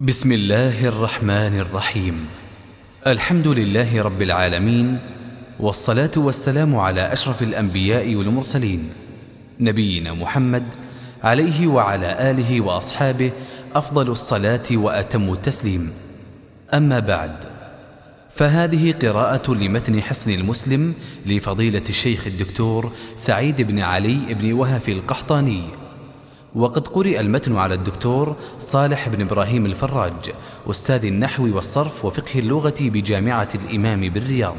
بسم الله الرحمن الرحيم الحمد لله رب العالمين والصلاه والسلام على اشرف الانبياء والمرسلين نبينا محمد عليه وعلى اله واصحابه افضل الصلاه واتم التسليم اما بعد فهذه قراءه لمتن حسن المسلم لفضيله الشيخ الدكتور سعيد بن علي بن وهف القحطاني وقد قرئ المتن على الدكتور صالح بن إبراهيم الفراج أستاذ النحو والصرف وفقه اللغة بجامعة الإمام بالرياض.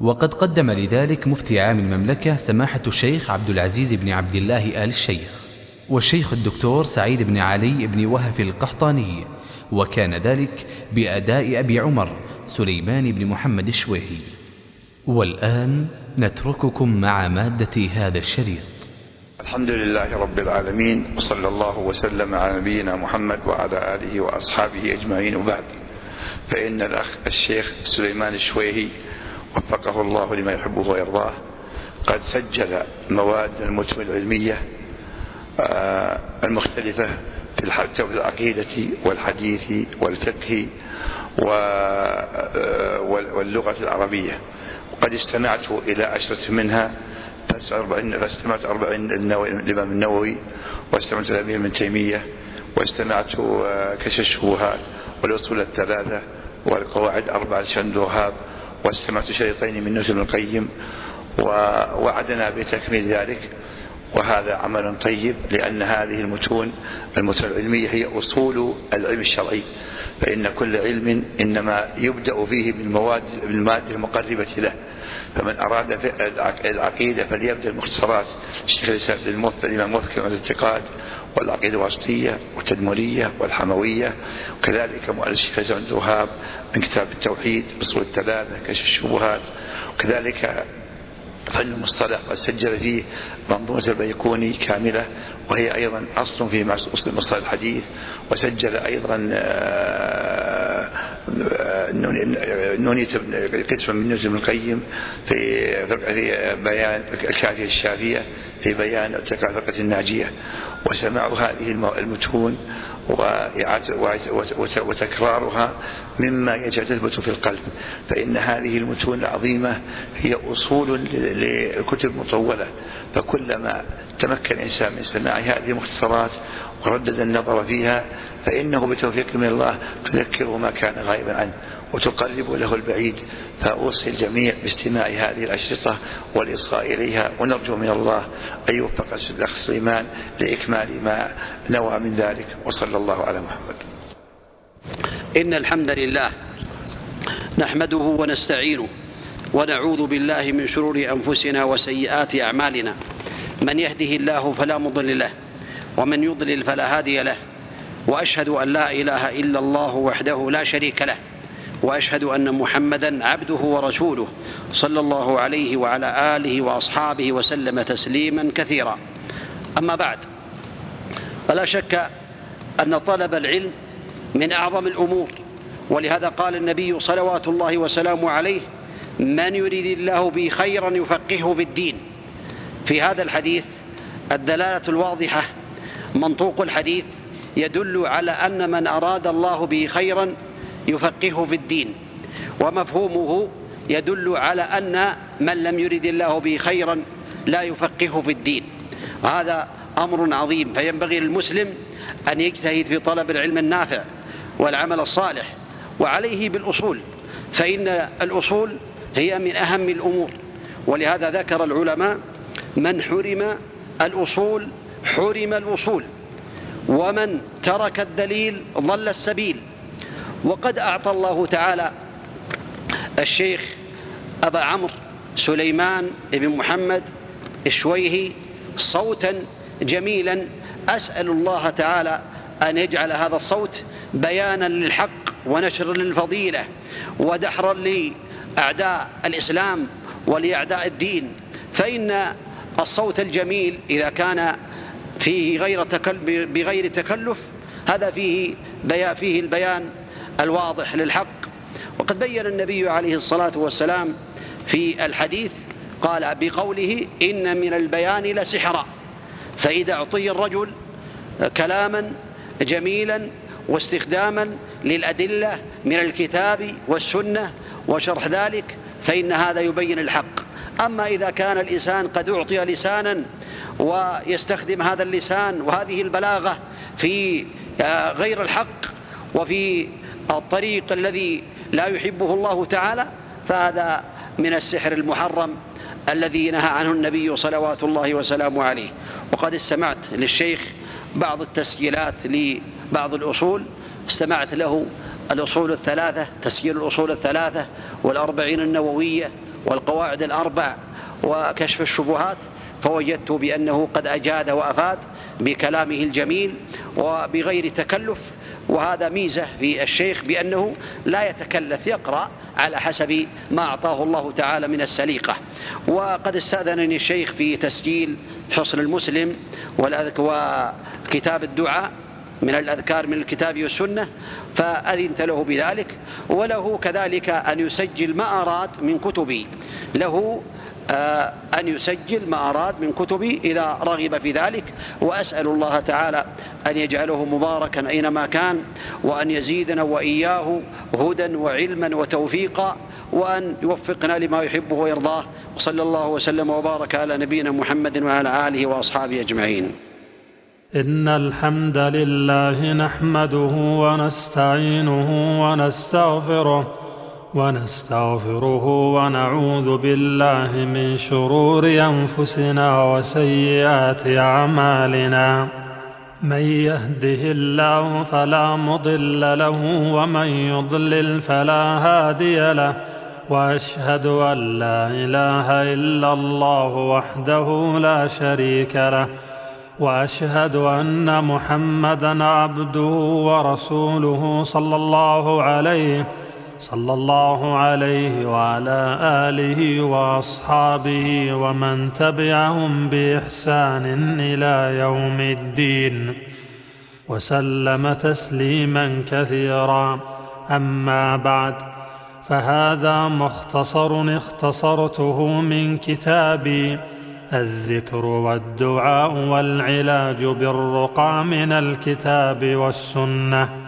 وقد قدم لذلك مفتي عام المملكة سماحة الشيخ عبد العزيز بن عبد الله آل الشيخ والشيخ الدكتور سعيد بن علي بن وهف القحطاني وكان ذلك بأداء أبي عمر سليمان بن محمد الشويهي. والآن نترككم مع مادة هذا الشريط. الحمد لله رب العالمين وصلى الله وسلم على نبينا محمد وعلى آله وأصحابه أجمعين وبعد. فإن الأخ الشيخ سليمان الشويهي وفقه الله لما يحبه ويرضاه قد سجل مواد المتن العلمية آه، المختلفة في العقيدة والحديث والفقه آه، واللغة العربية. وقد استمعت إلى عشرة منها فاستمعت أربعين الإمام النووي واستمعت الأمير من تيمية واستمعت آه، كشف الشبهات والأصول الثلاثة والقواعد أربعة شند وهاب واستمعت شريطين من نزل القيم ووعدنا بتكميل ذلك. وهذا عمل طيب لأن هذه المتون المتون العلمية هي أصول العلم الشرعي. فإن كل علم إنما يبدأ فيه بالمواد بالمادة المقربة له. فمن أراد العقيدة فليبدأ المختصرات. الشيخ الإسلام الإمام موفق الاعتقاد والعقيدة الوسطية والتدمرية والحموية. وكذلك مؤلف الشيخ الإسلام الوهاب من كتاب التوحيد أصول الثلاثة كشف الشبهات. وكذلك فن المصطلح قد سجل فيه منظومة البيكوني كاملة وهي أيضا أصل في أصل المصطلح الحديث وسجل أيضا آه، نونية قسم من نزل القيم في في بيان الكافية الشافية في بيان فرقة الناجية. وسماع هذه المتون وتكرارها مما يجب تثبت في القلب. فإن هذه المتون العظيمة هي أصول لكتب مطولة. فكلما تمكن الإنسان من سماع هذه المختصرات وردد النظر فيها فإنه بتوفيق من الله تذكره ما كان غائبا عنه. وتقرب له البعيد فأوصي الجميع باستماع هذه الأشرطة والإصغاء إليها ونرجو من الله أن يوفق الأخ سليمان لإكمال ما نوى من ذلك وصلى الله على محمد. إن الحمد لله نحمده ونستعينه ونعوذ بالله من شرور أنفسنا وسيئات أعمالنا. من يهده الله فلا مضل له ومن يضلل فلا هادي له وأشهد أن لا إله إلا الله وحده لا شريك له. وأشهد أن محمدا عبده ورسوله صلى الله عليه وعلى آله وأصحابه وسلم تسليما كثيرا. أما بعد فلا شك أن طلب العلم من أعظم الأمور ولهذا قال النبي صلوات الله وسلامه عليه من يريد الله به خيرا يفقهه في الدين في هذا الحديث الدلالة الواضحة منطوق الحديث يدل على أن من أراد الله به خيرا يفقهه في الدين ومفهومه يدل على أن من لم يرد الله به خيرا لا يفقهه في الدين. هذا أمر عظيم فينبغي للمسلم أن يجتهد في طلب العلم النافع والعمل الصالح وعليه بالأصول فإن الأصول هي من أهم الأمور. ولهذا ذكر العلماء من حرم الأصول حرم الوصول ومن ترك الدليل ضل السبيل. وقد أعطى الله تعالى الشيخ أبا عمرو سليمان بن محمد الشويهي صوتا جميلا. أسأل الله تعالى أن يجعل هذا الصوت بيانا للحق ونشر للفضيلة ودحرا لأعداء الإسلام ولأعداء الدين. فإن الصوت الجميل إذا كان فيه غير بغير تكلف هذا فيه فيه البيان الواضح للحق. وقد بين النبي عليه الصلاة والسلام في الحديث قال بقوله إن من البيان لسحرا فإذا أعطي الرجل كلاما جميلا واستخداما للأدلة من الكتاب والسنة وشرح ذلك فإن هذا يبين الحق. أما إذا كان الإنسان قد أعطي لسانا ويستخدم هذا اللسان وهذه البلاغة في غير الحق وفي الطريق الذي لا يحبه الله تعالى فهذا من السحر المحرم الذي نهى عنه النبي صلوات الله وسلامه عليه. وقد استمعت للشيخ بعض التسجيلات لبعض الأصول استمعت له الأصول الثلاثة تسجيل الأصول الثلاثة والأربعين النووية والقواعد الأربع وكشف الشبهات فوجدت بأنه قد أجاد وأفاد بكلامه الجميل وبغير تكلف وهذا ميزة في الشيخ بأنه لا يتكلف يقرأ على حسب ما أعطاه الله تعالى من السليقة. وقد استأذنني الشيخ في تسجيل حصن المسلم وكتاب الدعاء من الأذكار من الكتاب والسنة فأذنت له بذلك وله كذلك أن يسجل ما أراد من كتبي. له أن يسجل ما أراد من كتبي إذا رغب في ذلك وأسأل الله تعالى أن يجعله مباركا أينما كان وأن يزيدنا وإياه هدى وعلما وتوفيقا وأن يوفقنا لما يحبه ويرضاه. وصلى الله وسلم وبارك على نبينا محمد وعلى آله وأصحابه أجمعين. إن الحمد لله نحمده ونستعينه ونستغفره ونستغفره ونعوذ بالله من شرور أنفسنا وسيئات أعمالنا. من يهده الله فلا مضل له ومن يضلل فلا هادي له. وأشهد أن لا إله إلا الله وحده لا شريك له. وأشهد أن محمدا عبده ورسوله صلى الله عليه صلى الله عليه وعلى آله وأصحابه ومن تبعهم بإحسان إلى يوم الدين وسلم تسليما كثيرا. أما بعد فهذا مختصر اختصرته من كتابي الذكر والدعاء والعلاج بالرقى من الكتاب والسنة.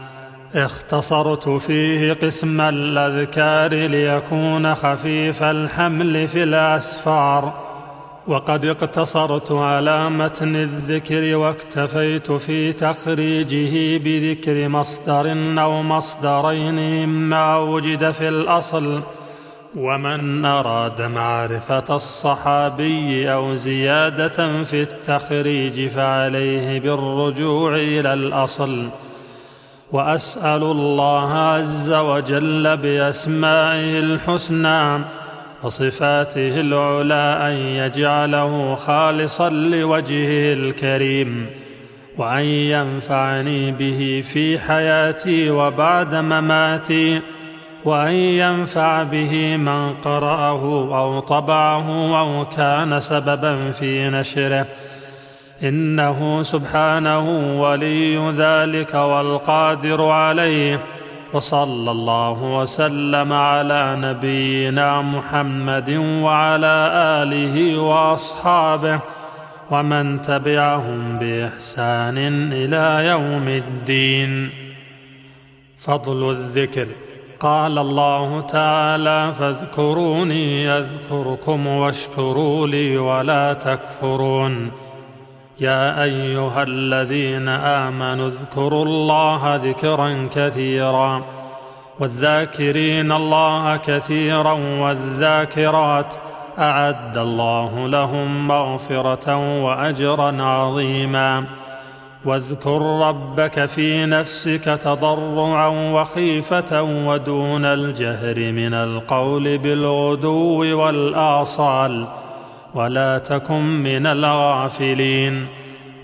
اختصرت فيه قسم الأذكار ليكون خفيف الحمل في الأسفار. وقد اقتصرت على متن الذكر واكتفيت في تخريجه بذكر مصدر أو مصدرين مما وجد في الأصل. ومن أراد معرفة الصحابي أو زيادة في التخريج فعليه بالرجوع إلى الأصل. وأسأل الله عز وجل بأسمائه الحسنى وصفاته العلى أن يجعله خالصا لوجهه الكريم وأن ينفعني به في حياتي وبعد مماتي وأن ينفع به من قرأه أو طبعه أو كان سببا في نشره إنه سبحانه ولي ذلك والقادر عليه وصلى الله وسلم على نبينا محمد وعلى آله وأصحابه ومن تبعهم بإحسان إلى يوم الدين. فضل الذكر. قال الله تعالى فاذكروني اذكركم واشكروا لي ولا تكفرون يا أيها الذين آمنوا اذكروا الله ذكرا كثيرا والذاكرين الله كثيرا والذاكرات أعد الله لهم مغفرة وأجرا عظيما واذكر ربك في نفسك تضرعا وخيفة ودون الجهر من القول بالغدو والآصال ولا تكن من الغافلين.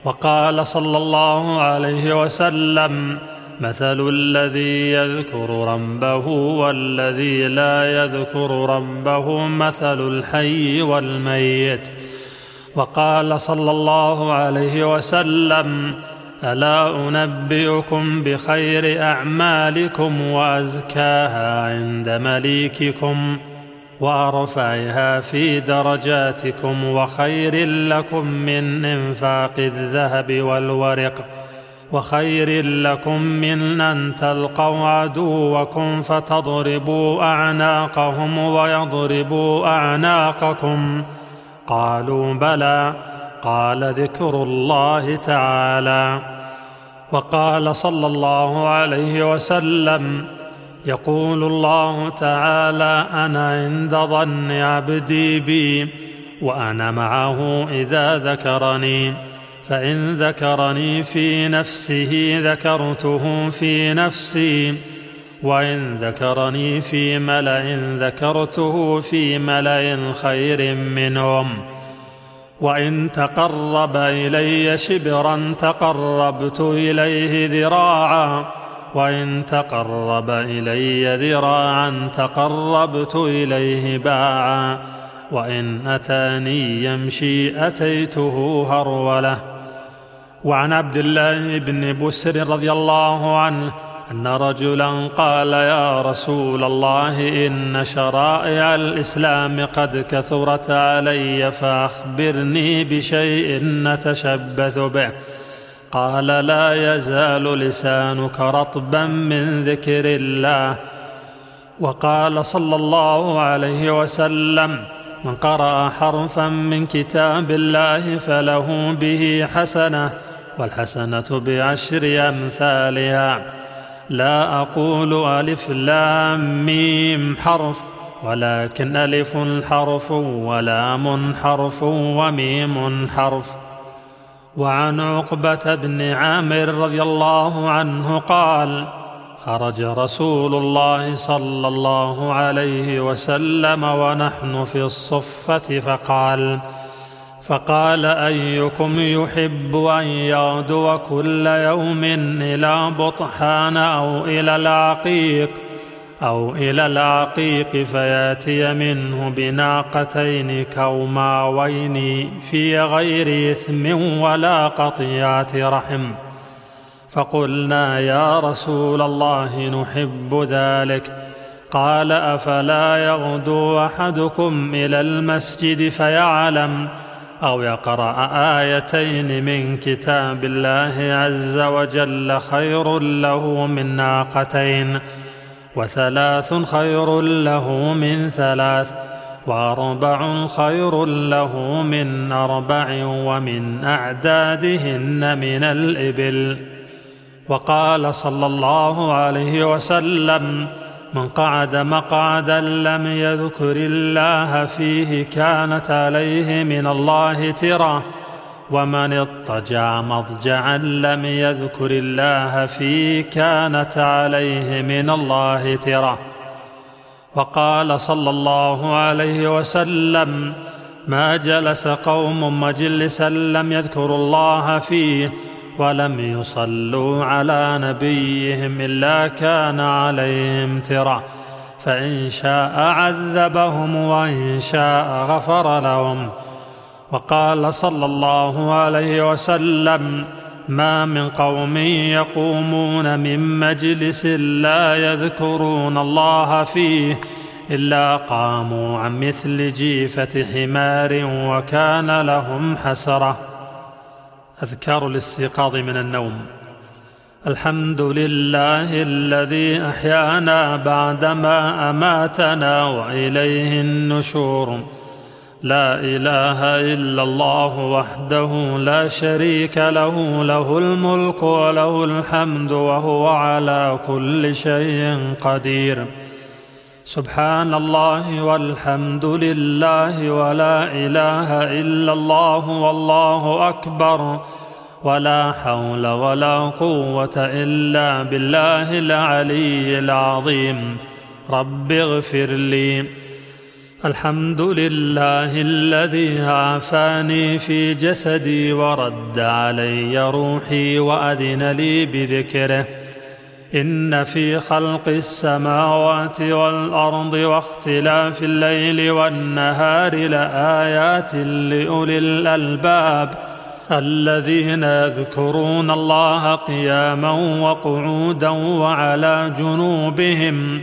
وقال صلى الله عليه وسلم مثل الذي يذكر ربه والذي لا يذكر ربه مثل الحي والميت. وقال صلى الله عليه وسلم ألا أنبئكم بخير أعمالكم وأزكاها عند مليككم؟ وارفعها في درجاتكم وخير لكم من إنفاق الذهب والورق وخير لكم من أن تلقوا عدوكم فتضربوا أعناقهم ويضربوا أعناقكم. قالوا بلى قال ذكر الله تعالى. وقال صلى الله عليه وسلم يقول الله تعالى أنا عند ظن عبدي بي وأنا معه إذا ذكرني فإن ذكرني في نفسه ذكرته في نفسي وإن ذكرني في ملأ ذكرته في ملأ خير منهم. وإن تقرب إلي شبرا تقربت إليه ذراعا وإن تقرب إلي ذراعا تقربت إليه باعا وإن أتاني يمشي أتيته هرولة. وعن عبد الله بن بسر رضي الله عنه أن رجلا قال يا رسول الله إن شرائع الإسلام قد كثرت علي فأخبرني بشيء نتشبث به. قال لا يزال لسانك رطبا من ذكر الله. وقال صلى الله عليه وسلم من قرأ حرفا من كتاب الله فله به حسنة والحسنة بعشر أمثالها. لا أقول ألف لام ميم حرف ولكن ألف حرف ولام حرف وميم حرف. وعن عقبة بن عامر رضي الله عنه قال خرج رسول الله صلى الله عليه وسلم ونحن في الصفة فقال فقال أيكم يحب أن يغدو كل يوم إلى بطحان أو إلى العقيق؟ أو إلى العقيق فيأتي منه بناقتين كوماوين في غير إثم ولا قطيعة رحم. فقلنا يا رسول الله نحب ذلك. قال أفلا يغدو أحدكم إلى المسجد فيعلم أو يقرأ آيتين من كتاب الله عز وجل خير له من ناقتين. وثلاث خير له من ثلاث وأربع خير له من أربع ومن أعدادهن من الإبل. وقال صلى الله عليه وسلم من قعد مقعدا لم يذكر الله فيه كانت عليه من الله ترة ومن اضطجع مضجعا لم يذكر الله فيه كانت عليه من الله ترة. وقال صلى الله عليه وسلم ما جلس قوم مجلسا لم يذكروا الله فيه ولم يصلوا على نبيهم إلا كان عليهم ترة. فإن شاء عذبهم وإن شاء غفر لهم وقال صلى الله عليه وسلم ما من قوم يقومون من مجلس لا يذكرون الله فيه إلا قاموا عن مثل جيفة حمار وكان لهم حسرة. أذكار الاستيقاظ من النوم. الحمد لله الذي أحيانا بعدما أماتنا وإليه النشور. لا إله إلا الله وحده لا شريك له له الملك وله الحمد وهو على كل شيء قدير. سبحان الله والحمد لله ولا إله إلا الله والله أكبر. ولا حول ولا قوة إلا بالله العلي العظيم. رب اغفر لي الحمد لله الذي عافاني في جسدي ورد علي روحي وأذن لي بذكره. إن في خلق السماوات والأرض واختلاف الليل والنهار لآيات لأولي الألباب الذين يذكرون الله قياما وقعودا وعلى جنوبهم.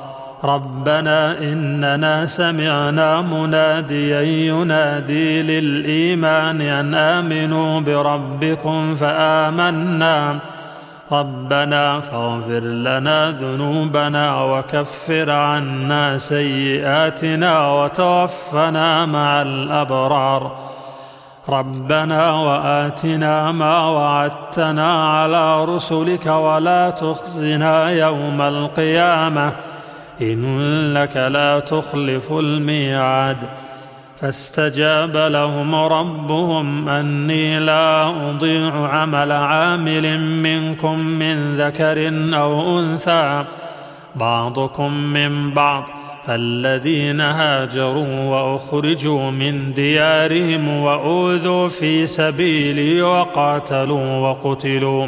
ربنا إننا سمعنا مناديا ينادي للإيمان أن آمنوا بربكم فآمنا. ربنا فاغفر لنا ذنوبنا وكفر عنا سيئاتنا وتوفنا مع الأبرار. ربنا وآتنا ما وعدتنا على رسلك ولا تخزنا يوم القيامة. انك لا تخلف الميعاد. فاستجاب لهم ربهم أني لا أضيع عمل عامل منكم من ذكر أو أنثى. بعضكم من بعض فالذين هاجروا وأخرجوا من ديارهم وأوذوا في سبيلي وقاتلوا وقتلوا.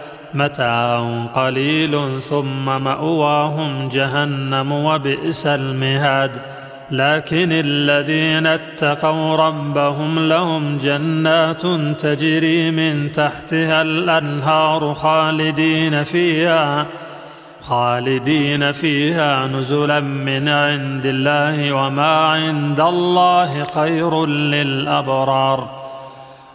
متاع قليل ثم مأواهم جهنم وبئس المهاد. لكن الذين اتقوا ربهم لهم جنات تجري من تحتها الأنهار خالدين فيها خالدين فيها نزلا من عند الله وما عند الله خير للأبرار.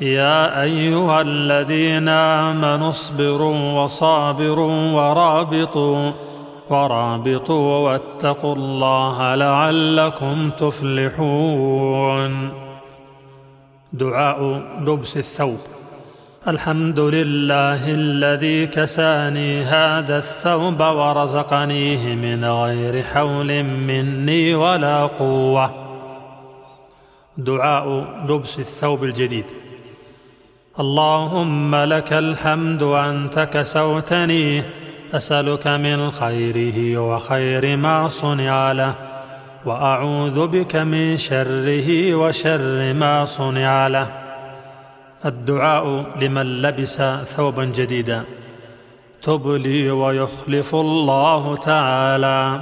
يا أيها الذين آمنوا اصبروا وصابروا ورابطوا ورابطوا واتقوا الله لعلكم تفلحون. دعاء لبس الثوب. الحمد لله الذي كساني هذا الثوب ورزقنيه من غير حول مني ولا قوة. دعاء لبس الثوب الجديد. اللهم لك الحمد انت كسوتني أسألك من خيره وخير ما صنع له وأعوذ بك من شره وشر ما صنع له. الدعاء لمن لبس ثوبا جديدا تب لي ويخلف الله تعالى.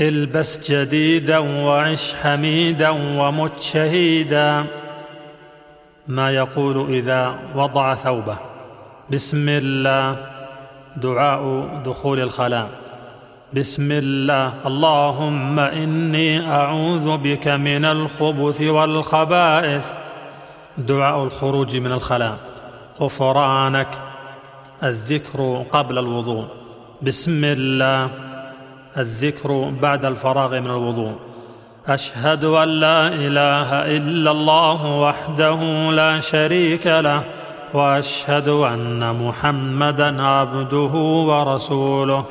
البس جديدا وعش حميدا ومت شهيدا. ما يقول إذا وضع ثوبه. بسم الله دعاء دخول الخلاء. بسم الله اللهم إني أعوذ بك من الخبث والخبائث. دعاء الخروج من الخلاء. غفرانك الذكر قبل الوضوء. بسم الله الذكر بعد الفراغ من الوضوء. أشهد أن لا إله إلا الله وحده لا شريك له وأشهد أن محمدا عبده ورسوله.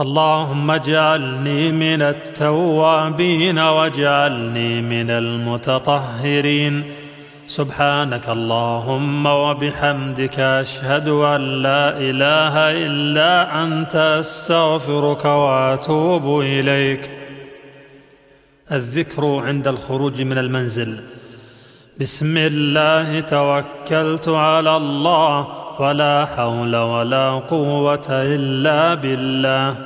اللهم اجعلني من التوابين واجعلني من المتطهرين. سبحانك اللهم وبحمدك أشهد أن لا إله إلا أنت أستغفرك وأتوب إليك. الذكر عند الخروج من المنزل. بسم الله توكلت على الله ولا حول ولا قوة إلا بالله.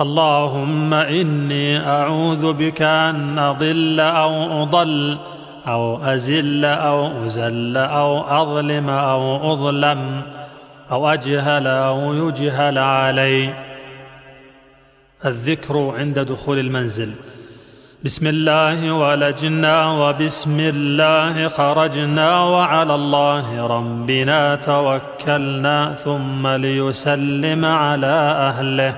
اللهم إني أعوذ بك أن أضل أو أضل أو أزل أو أزل أو أظلم أو أظلم أو أجهل أو يجهل علي. الذكر عند دخول المنزل. بسم الله ولجنا وبسم الله خرجنا وعلى الله ربنا توكلنا ثم ليسلم على أهله.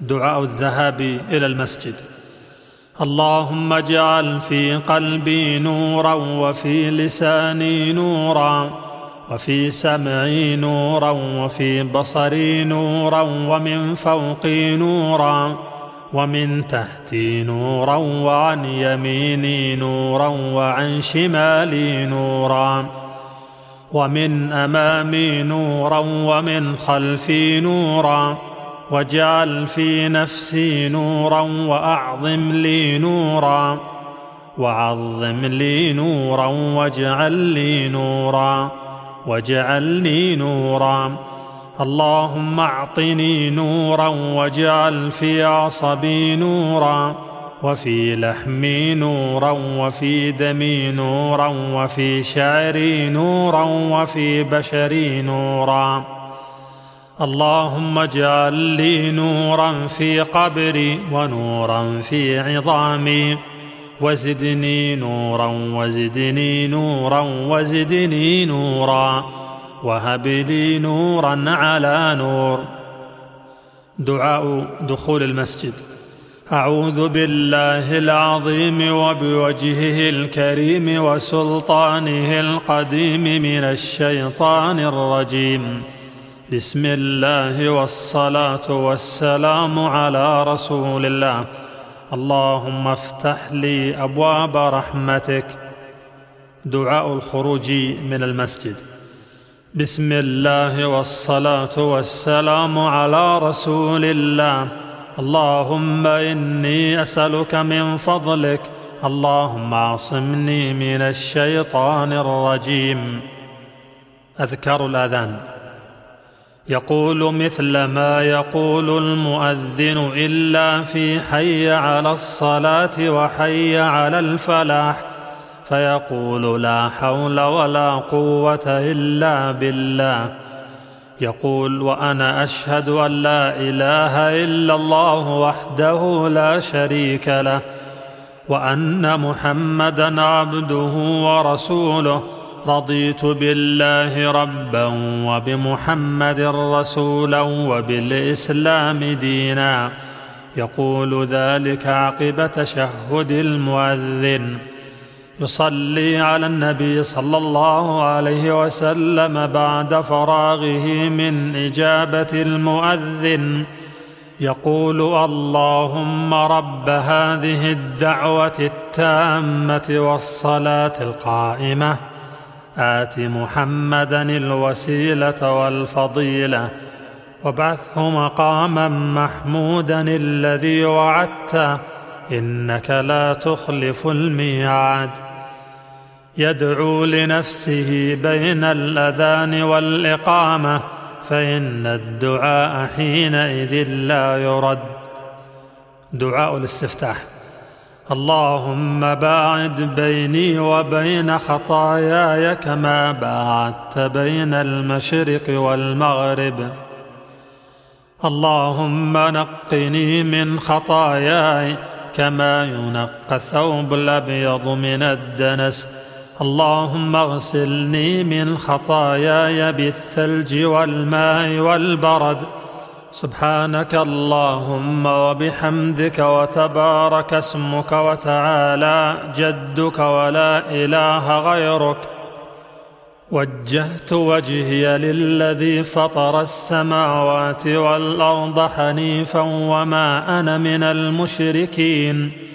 دعاء الذهاب إلى المسجد. اللهم اجعل في قلبي نورا وفي لساني نورا وفي سمعي نورا وفي بصري نورا ومن فوقي نورا ومن تحتي نورا وعن يميني نورا وعن شمالي نورا ومن أمامي نورا ومن خلفي نورا واجعل في نفسي نورا وأعظم لي نورا وعظم لي نورا واجعل لي نورا واجعلني نورا اللهم اعطني نورا واجعل في عصبي نورا وفي لحمي نورا وفي دمي نورا وفي شعري نورا وفي بشري نورا. اللهم اجعل لي نورا في قبري ونورا في عظامي. وزدني نورا وزدني نورا وزدني نورا. وهب لي نورا على نور. دعاء دخول المسجد. أعوذ بالله العظيم وبوجهه الكريم وسلطانه القديم من الشيطان الرجيم. بسم الله والصلاة والسلام على رسول الله. اللهم افتح لي أبواب رحمتك. دعاء الخروج من المسجد. بسم الله والصلاه والسلام على رسول الله اللهم اني اسالك من فضلك اللهم اعصمني من الشيطان الرجيم اذكار الاذان يقول مثل ما يقول المؤذن الا في حي على الصلاه وحي على الفلاح فيقول لا حول ولا قوة إلا بالله. يقول وأنا أشهد أن لا إله إلا الله وحده لا شريك له وأن محمدا عبده ورسوله. رضيت بالله ربا وبمحمد رسولا وبالإسلام دينا. يقول ذلك عقب تشهد المؤذن. يصلي على النبي صلى الله عليه وسلم بعد فراغه من إجابة المؤذن. يقول اللهم رب هذه الدعوة التامة والصلاة القائمة. آت محمدا الوسيلة والفضيلة. وابعثه مقاما محمودا الذي وعدته. إنك لا تخلف الميعاد. يدعو لنفسه بين الأذان والإقامة فإن الدعاء حينئذ لا يرد. دعاء الاستفتاح. اللهم باعد بيني وبين خطاياي كما باعدت بين المشرق والمغرب. اللهم نقني من خطاياي كما ينقى الثوب الأبيض من الدنس. اللهم اغسلني من خطاياي بالثلج والماء والبرد. سبحانك اللهم وبحمدك وتبارك اسمك وتعالى جدك ولا إله غيرك. وجهت وجهي للذي فطر السماوات والأرض حنيفا وما أنا من المشركين.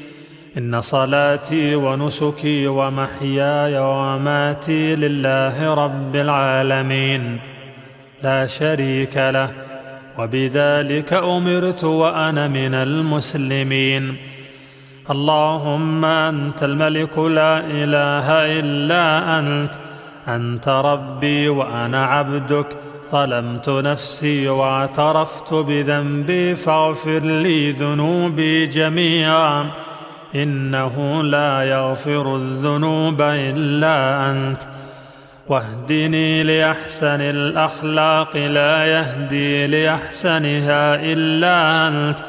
إن صلاتي ونسكي ومحياي ومماتي لله رب العالمين لا شريك له وبذلك أمرت وأنا من المسلمين. اللهم أنت الملك لا إله إلا أنت أنت ربي وأنا عبدك. ظلمت نفسي واعترفت بذنبي فاغفر لي ذنوبي جميعا. إنه لا يغفر الذنوب إلا أنت. واهدني لأحسن الأخلاق لا يهدي لأحسنها إلا أنت.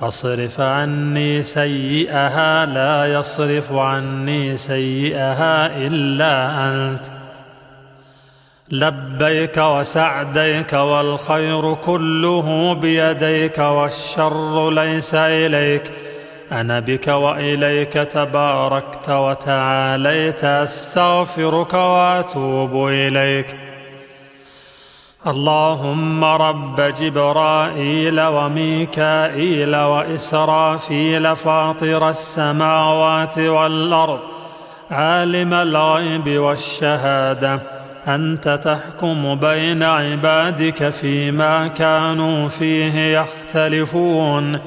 واصرف عني سيئها لا يصرف عني سيئها إلا أنت. لبيك وسعديك والخير كله بيديك والشر ليس إليك. أنا بك وإليك تباركت وتعاليت أستغفرك وأتوب إليك. اللهم رب جبرائيل وميكائيل وإسرافيل فاطر السماوات والأرض عالم الغيب والشهادة أنت تحكم بين عبادك فيما كانوا فيه يختلفون.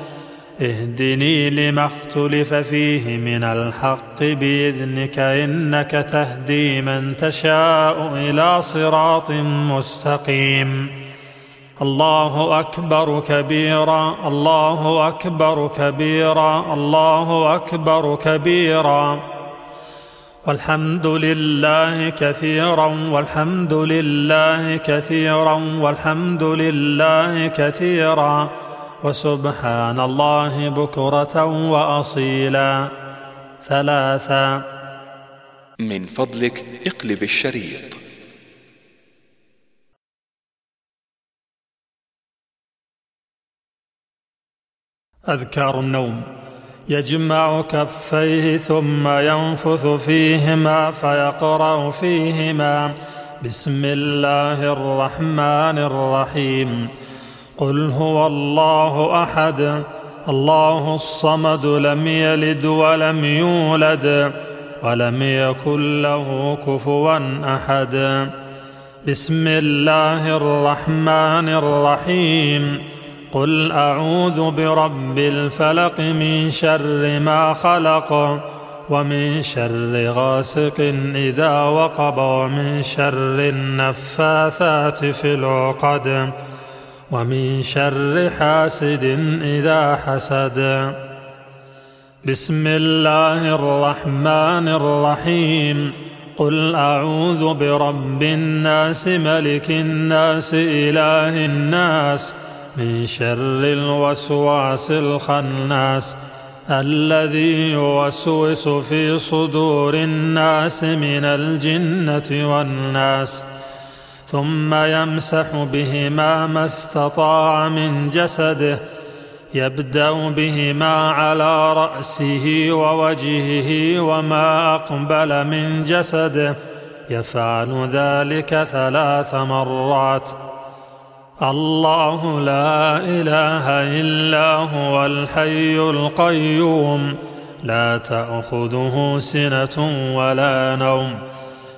اهدني لما اختلف فيه من الحق بإذنك إنك تهدي من تشاء إلى صراط مستقيم. الله أكبر كبيرا الله أكبر كبيرا الله أكبر كبيرا. والحمد لله كثيرا والحمد لله كثيرا والحمد لله كثيرا. وسبحان الله بكرة وأصيلا. ثلاثا من فضلك اقلب الشريط. أذكار النوم. يجمع كفيه ثم ينفث فيهما فيقرأ فيهما. بسم الله الرحمن الرحيم. قل هو الله أحد. الله الصمد لم يلد ولم يولد ولم يكن له كفوا أحد. بسم الله الرحمن الرحيم. قل أعوذ برب الفلق من شر ما خلق ومن شر غاسق إذا وقب ومن شر النفاثات في العقد. ومن شر حاسد إذا حسد. بسم الله الرحمن الرحيم. قل أعوذ برب الناس ملك الناس إله الناس. من شر الوسواس الخناس. الذي يوسوس في صدور الناس من الجنة والناس. ثم يمسح بهما ما استطاع من جسده يبدأ بهما على رأسه ووجهه وما أقبل من جسده يفعل ذلك ثلاث مرات. الله لا إله إلا هو الحي القيوم لا تأخذه سنة ولا نوم.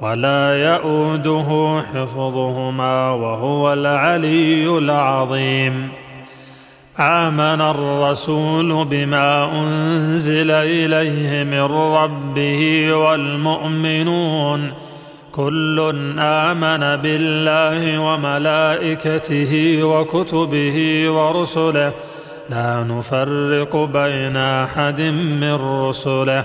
ولا يئوده حفظهما وهو العلي العظيم. آمن الرسول بما أنزل إليه من ربه والمؤمنون. كل آمن بالله وملائكته وكتبه ورسله. لا نفرق بين أحد من رسله.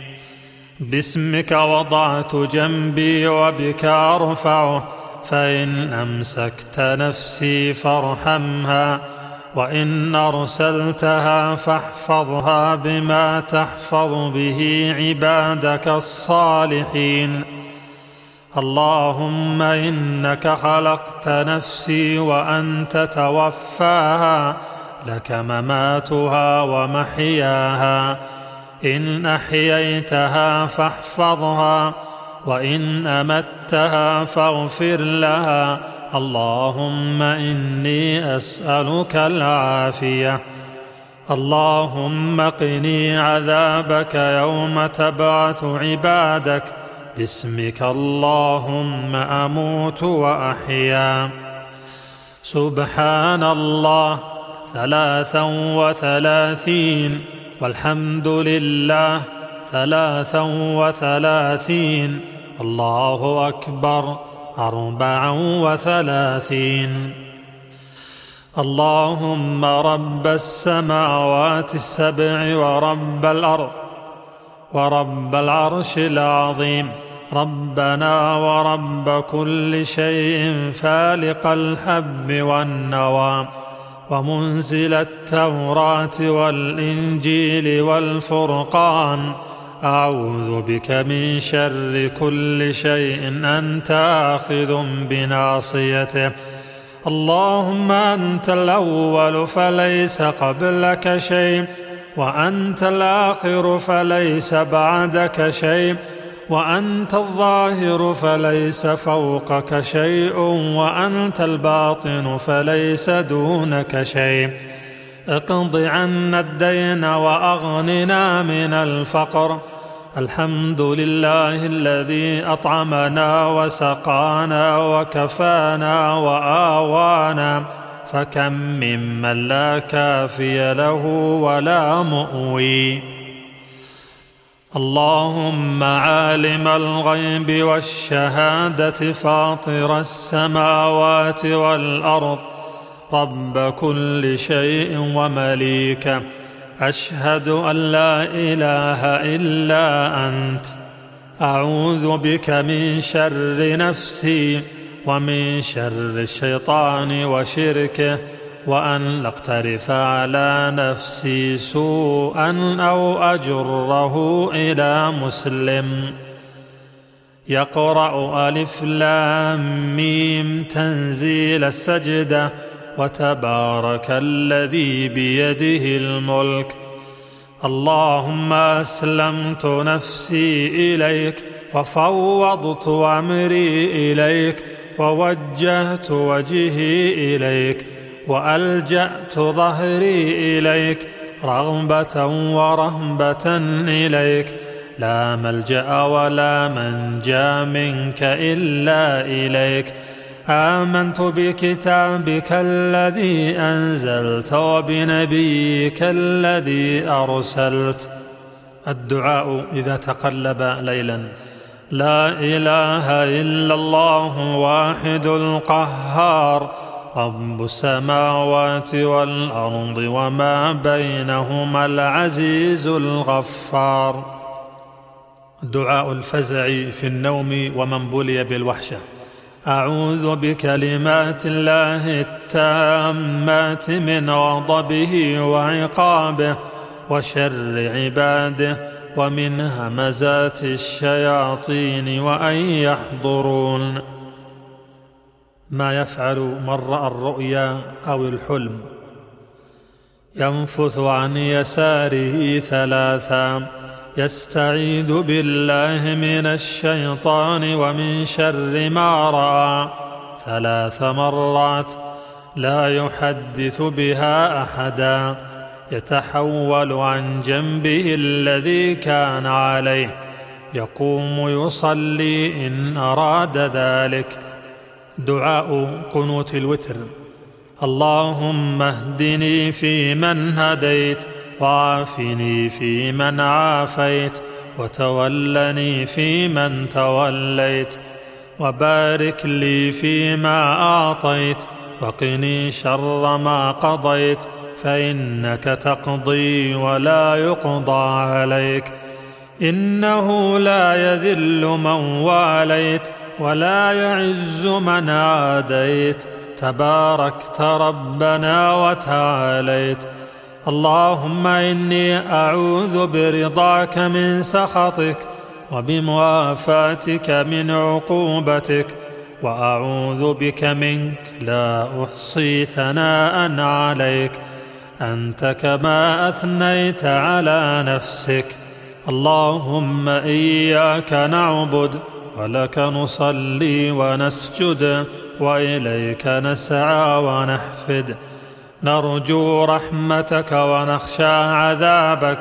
باسمك وضعت جنبي وبك ارفعه فإن أمسكت نفسي فارحمها وإن أرسلتها فاحفظها بما تحفظ به عبادك الصالحين. اللهم إنك خلقت نفسي وأنت توفاها لك مماتها ومحياها. إن أحييتها فاحفظها وإن أمتها فاغفر لها. اللهم إني أسألك العافية. اللهم قني عذابك يوم تبعث عبادك. باسمك اللهم أموت وأحيا. سبحان الله. ثلاثا وثلاثين. والحمد لله ثلاثا وثلاثين. الله أكبر. أربعا وثلاثين. اللهم رب السماوات السبع ورب الأرض ورب العرش العظيم. ربنا ورب كل شيء فالق الحب والنوى. ومنزل التوراة والإنجيل والفرقان. أعوذ بك من شر كل شيء أنت آخذ بناصيته. اللهم أنت الأول فليس قبلك شيء وأنت الآخر فليس بعدك شيء. وأنت الظاهر فليس فوقك شيء وأنت الباطن فليس دونك شيء. اقض عنا الدين وأغننا من الفقر. الحمد لله الذي أطعمنا وسقانا وكفانا وآوانا. فكم ممن لا كافي له ولا مؤوي. اللهم عالم الغيب والشهادة فاطر السماوات والأرض. رب كل شيء ومليكه أشهد أن لا إله إلا أنت. أعوذ بك من شر نفسي ومن شر الشيطان وشركه. وأن اقترف على نفسي سوءا أو أجره إلى مسلم. يقرأ ألف لام ميم تنزيل السجدة وتبارك الذي بيده الملك. اللهم أسلمت نفسي إليك وفوضت أمري إليك ووجهت وجهي إليك. وألجأت ظهري إليك رغبة ورهبة إليك. لا ملجأ ولا منجأ منك إلا إليك. آمنت بكتابك الذي أنزلت وبنبيك الذي أرسلت. الدعاء إذا تقلب ليلا. لا إله إلا الله واحد القهار. رب السماوات والأرض وما بينهما العزيز الغفار. دعاء الفزع في النوم ومن بلي بالوحشة. أعوذ بكلمات الله التامات من غضبه وعقابه وشر عباده ومن همزات الشياطين وأن يحضرون. ما يفعل من راى الرؤيا أو الحلم. ينفث عن يساره ثلاثا. يستعيذ بالله من الشيطان ومن شر ما رأى. ثلاث مرات لا يحدث بها أحدا. يتحول عن جنبه الذي كان عليه. يقوم يصلي إن أراد ذلك. دعاء قنوت الوتر. اللهم اهدني فيمن هديت وعافني فيمن عافيت وتولني فيمن توليت وبارك لي فيما أعطيت وقني شر ما قضيت فإنك تقضي ولا يقضى عليك. إنه لا يذل من واليت ولا يعز من عاديت. تباركت ربنا وتعاليت. اللهم إني أعوذ برضاك من سخطك وبموافاتك من عقوبتك. وأعوذ بك منك لا أحصي ثناء عليك. أنت كما أثنيت على نفسك. اللهم إياك نعبد ولك نصلي ونسجد وإليك نسعى ونحفد. نرجو رحمتك ونخشى عذابك.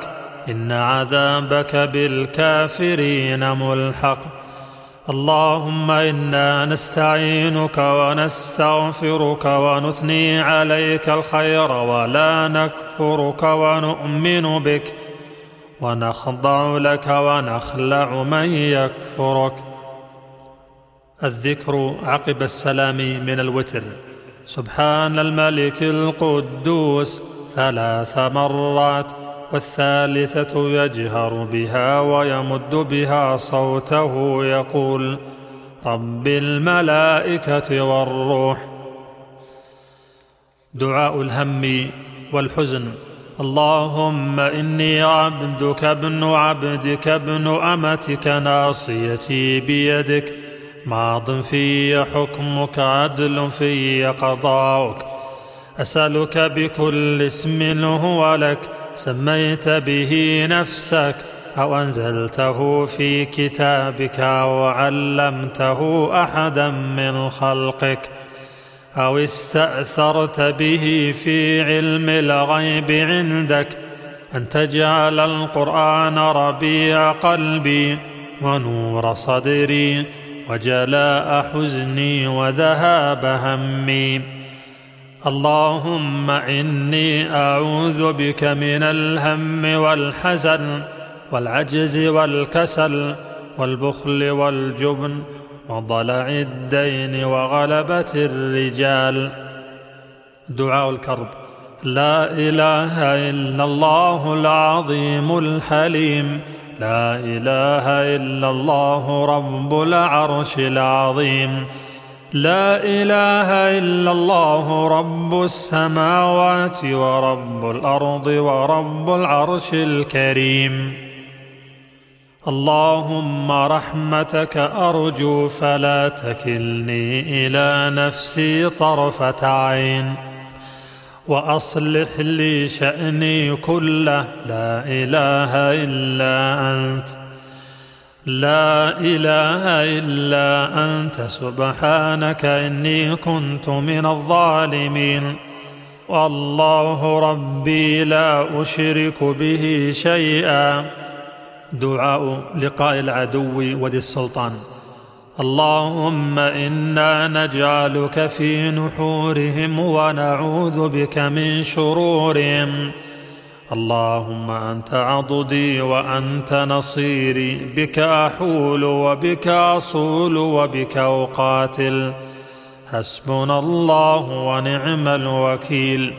إن عذابك بالكافرين ملحق. اللهم إنا نستعينك ونستغفرك ونثني عليك الخير ولا نكفرك ونؤمن بك. ونخضع لك ونخلع من يكفرك. الذكر عقب السلام من الوتر. سبحان الملك القدوس ثلاث مرات والثالثة يجهر بها ويمد بها صوته يقول رب الملائكة والروح. دعاء الهم والحزن اللهم إني عبدك ابن عبدك ابن أمتك ناصيتي بيدك. ماض في حكمك عدل في قضاؤك. أسألك بكل اسم هو لك سميت به نفسك أو أنزلته في كتابك أو علمته أحدا من خلقك. أو استأثرت به في علم الغيب عندك أن تجعل القرآن ربيع قلبي ونور صدري. وجلاء حزني وذهاب همي. اللهم إني أعوذ بك من الهم والحزن والعجز والكسل والبخل والجبن وضلع الدين وغلبة الرجال. دعاء الكرب. لا إله إلا الله العظيم الحليم. لا إله إلا الله رب العرش العظيم. لا إله إلا الله رب السماوات ورب الأرض ورب العرش الكريم. اللهم رحمتك أرجو فلا تكلني إلى نفسي طرفة عين. وأصلح لي شأني كله. لا إله إلا أنت. لا إله إلا أنت. سبحانك إني كنت من الظالمين. والله ربي لا أشرك به شيئا. دعاء لقاء العدو وذي السلطان. اللهم إنا نجعلك في نحورهم ونعوذ بك من شرورهم. اللهم أنت عضدي وأنت نصيري بك أحول وبك أصول وبك أقاتل. حسبنا الله ونعم الوكيل.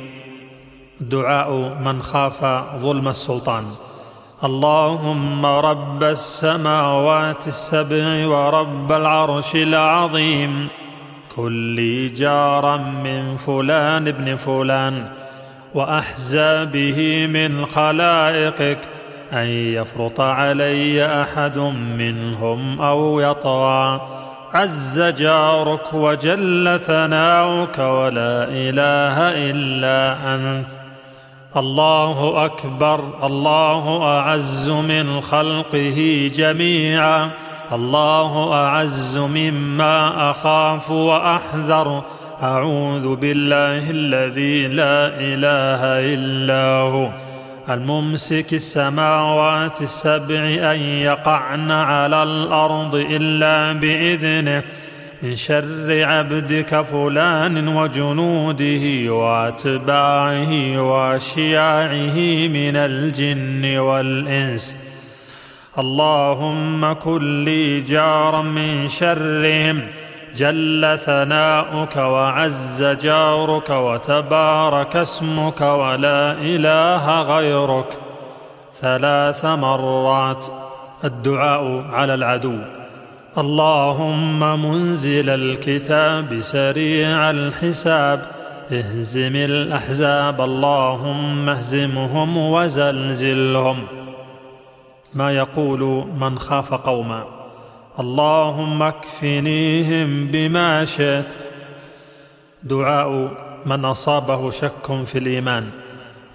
دعاء من خاف ظلم السلطان. اللهم رب السماوات السبع ورب العرش العظيم. كل جارا من فلان ابن فلان وأحزى به من خلائقك أن يفرط علي أحد منهم أو يطغى. عز جارك وجل ثناؤك ولا إله إلا أنت. الله أكبر الله أعز من خلقه جميعا الله أعز مما أخاف وأحذر. أعوذ بالله الذي لا إله إلا هو. الممسك السماوات السبع أن يقعن على الأرض إلا بإذنه. من شر عبدك فلان وجنوده وأتباعه وأشياعه من الجن والإنس. اللهم كن لي جارا من شرهم جل ثناؤك وعز جارك وتبارك اسمك ولا إله غيرك. ثلاث مرات الدعاء على العدو. اللهم منزل الكتاب سريع الحساب. اهزم الأحزاب اللهم اهزمهم وزلزلهم. ما يقول من خاف قوما. اللهم اكفنيهم بما شئت. دعاء من أصابه شك في الإيمان.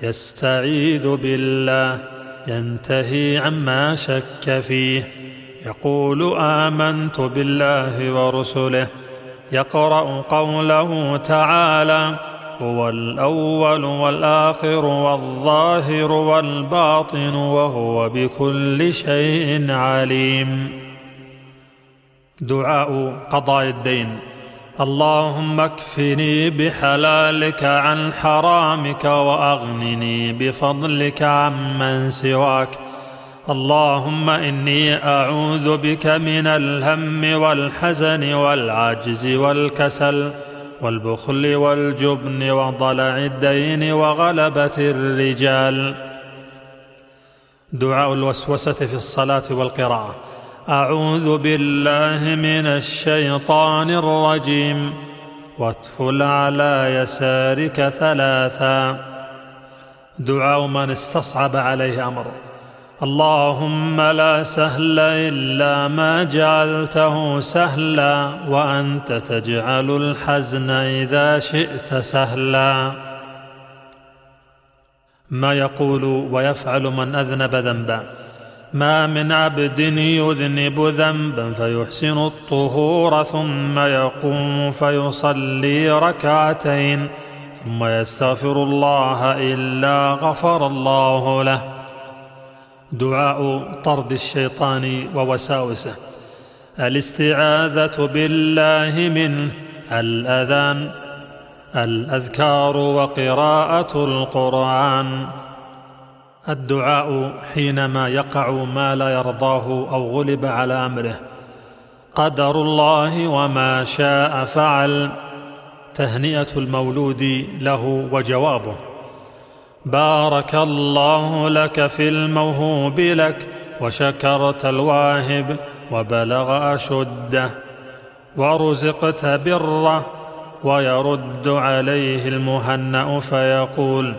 يستعيذ بالله ينتهي عما شك فيه. يقول آمنت بالله ورسله يقرأ قوله تعالى هو الأول والآخر والظاهر والباطن وهو بكل شيء عليم. دعاء قضاء الدين اللهم اكفني بحلالك عن حرامك وأغنني بفضلك عمن سواك. اللهم إني أعوذ بك من الهم والحزن والعجز والكسل والبخل والجبن وضلع الدين وغلبة الرجال. دعاء الوسوسة في الصلاة والقراءة. أعوذ بالله من الشيطان الرجيم. واتفل على يسارك ثلاثا. دعاء من استصعب عليه أمر اللهم لا سهل إلا ما جعلته سهلا وأنت تجعل الحزن إذا شئت سهلا. ما يقول ويفعل من أذنب ذنبا. ما من عبد يذنب ذنبا فيحسن الطهور ثم يقوم فيصلي ركعتين ثم يستغفر الله إلا غفر الله له. دعاء طرد الشيطان ووساوسه. الاستعاذة بالله منه الأذان الأذكار وقراءة القرآن. الدعاء حينما يقع ما لا يرضاه أو غلب على أمره. قدر الله وما شاء فعل. تهنئة المولود له وجوابه. بارك الله لك في الموهوب لك وشكرت الواهب وبلغ أشده ورزقت بره ويرد عليه المهنأ فيقول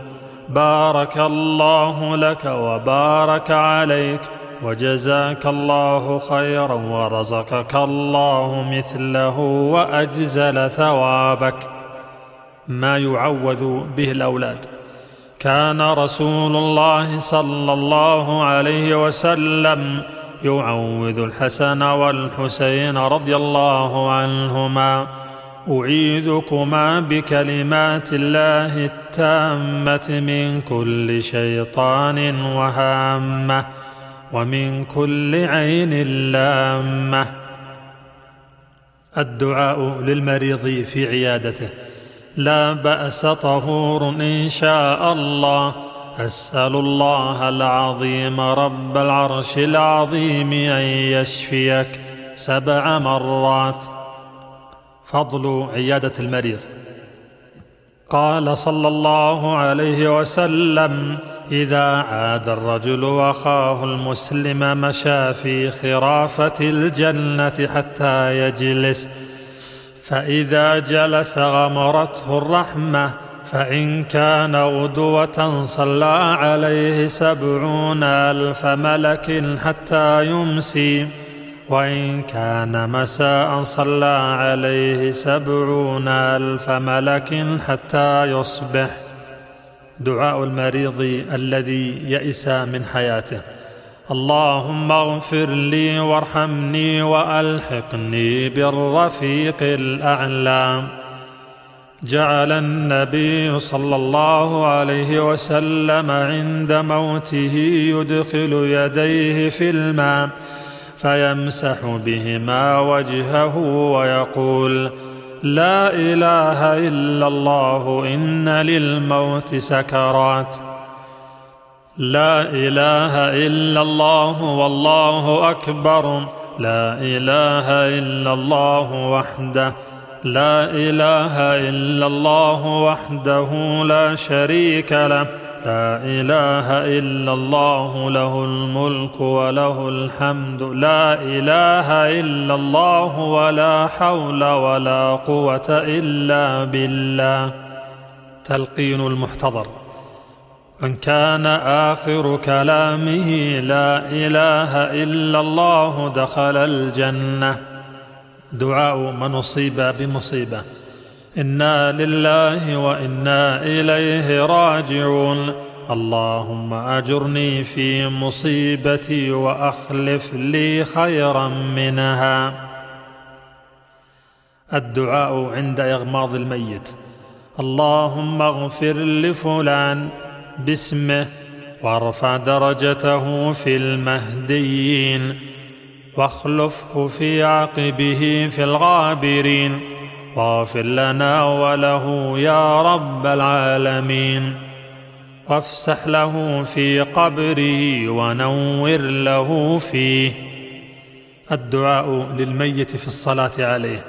بارك الله لك وبارك عليك وجزاك الله خيرا ورزقك الله مثله وأجزل ثوابك. ما يعوذ به الأولاد. كان رسول الله صلى الله عليه وسلم يعوذ الحسن والحسين رضي الله عنهما. أعيذكما بكلمات الله التامة من كل شيطان وهامة ومن كل عين لامة. الدعاء للمريض في عيادته. لا بأس طهور إن شاء الله. أسأل الله العظيم رب العرش العظيم أن يشفيك سبع مرات. فضل عيادة المريض. قال صلى الله عليه وسلم إذا عاد الرجل أخاه المسلم مشى في خرافة الجنة حتى يجلس فإذا جلس غمرته الرحمة فإن كان غدوة صلى عليه سبعون ألف ملك حتى يمسي وإن كان مساء صلى عليه سبعون ألف ملك حتى يصبح. دعاء المريض الذي يئس من حياته. اللهم اغفر لي وارحمني وألحقني بالرفيق الأعلى. جعل النبي صلى الله عليه وسلم عند موته يدخل يديه في الماء فيمسح بهما وجهه ويقول لا إله إلا الله إن للموت سكرات. لا إله إلا الله والله أكبر. لا إله إلا الله وحده. لا إله إلا الله وحده لا شريك له. لا إله إلا الله له الملك وله الحمد. لا إله إلا الله ولا حول ولا قوة إلا بالله. تلقين المحتضر. من كان آخر كلامه لا إله إلا الله دخل الجنة. دعاء من أصيب بمصيبة. إنا لله وإنا إليه راجعون. اللهم أجرني في مصيبتي وأخلف لي خيرا منها. الدعاء عند إغماض الميت. اللهم اغفر لفلان. باسمه وارفع درجته في المهديين واخلفه في عقبه في الغابرين واغفر لنا وله يا رب العالمين. وافسح له في قبره ونور له فيه. الدعاء للميت في الصلاة عليه.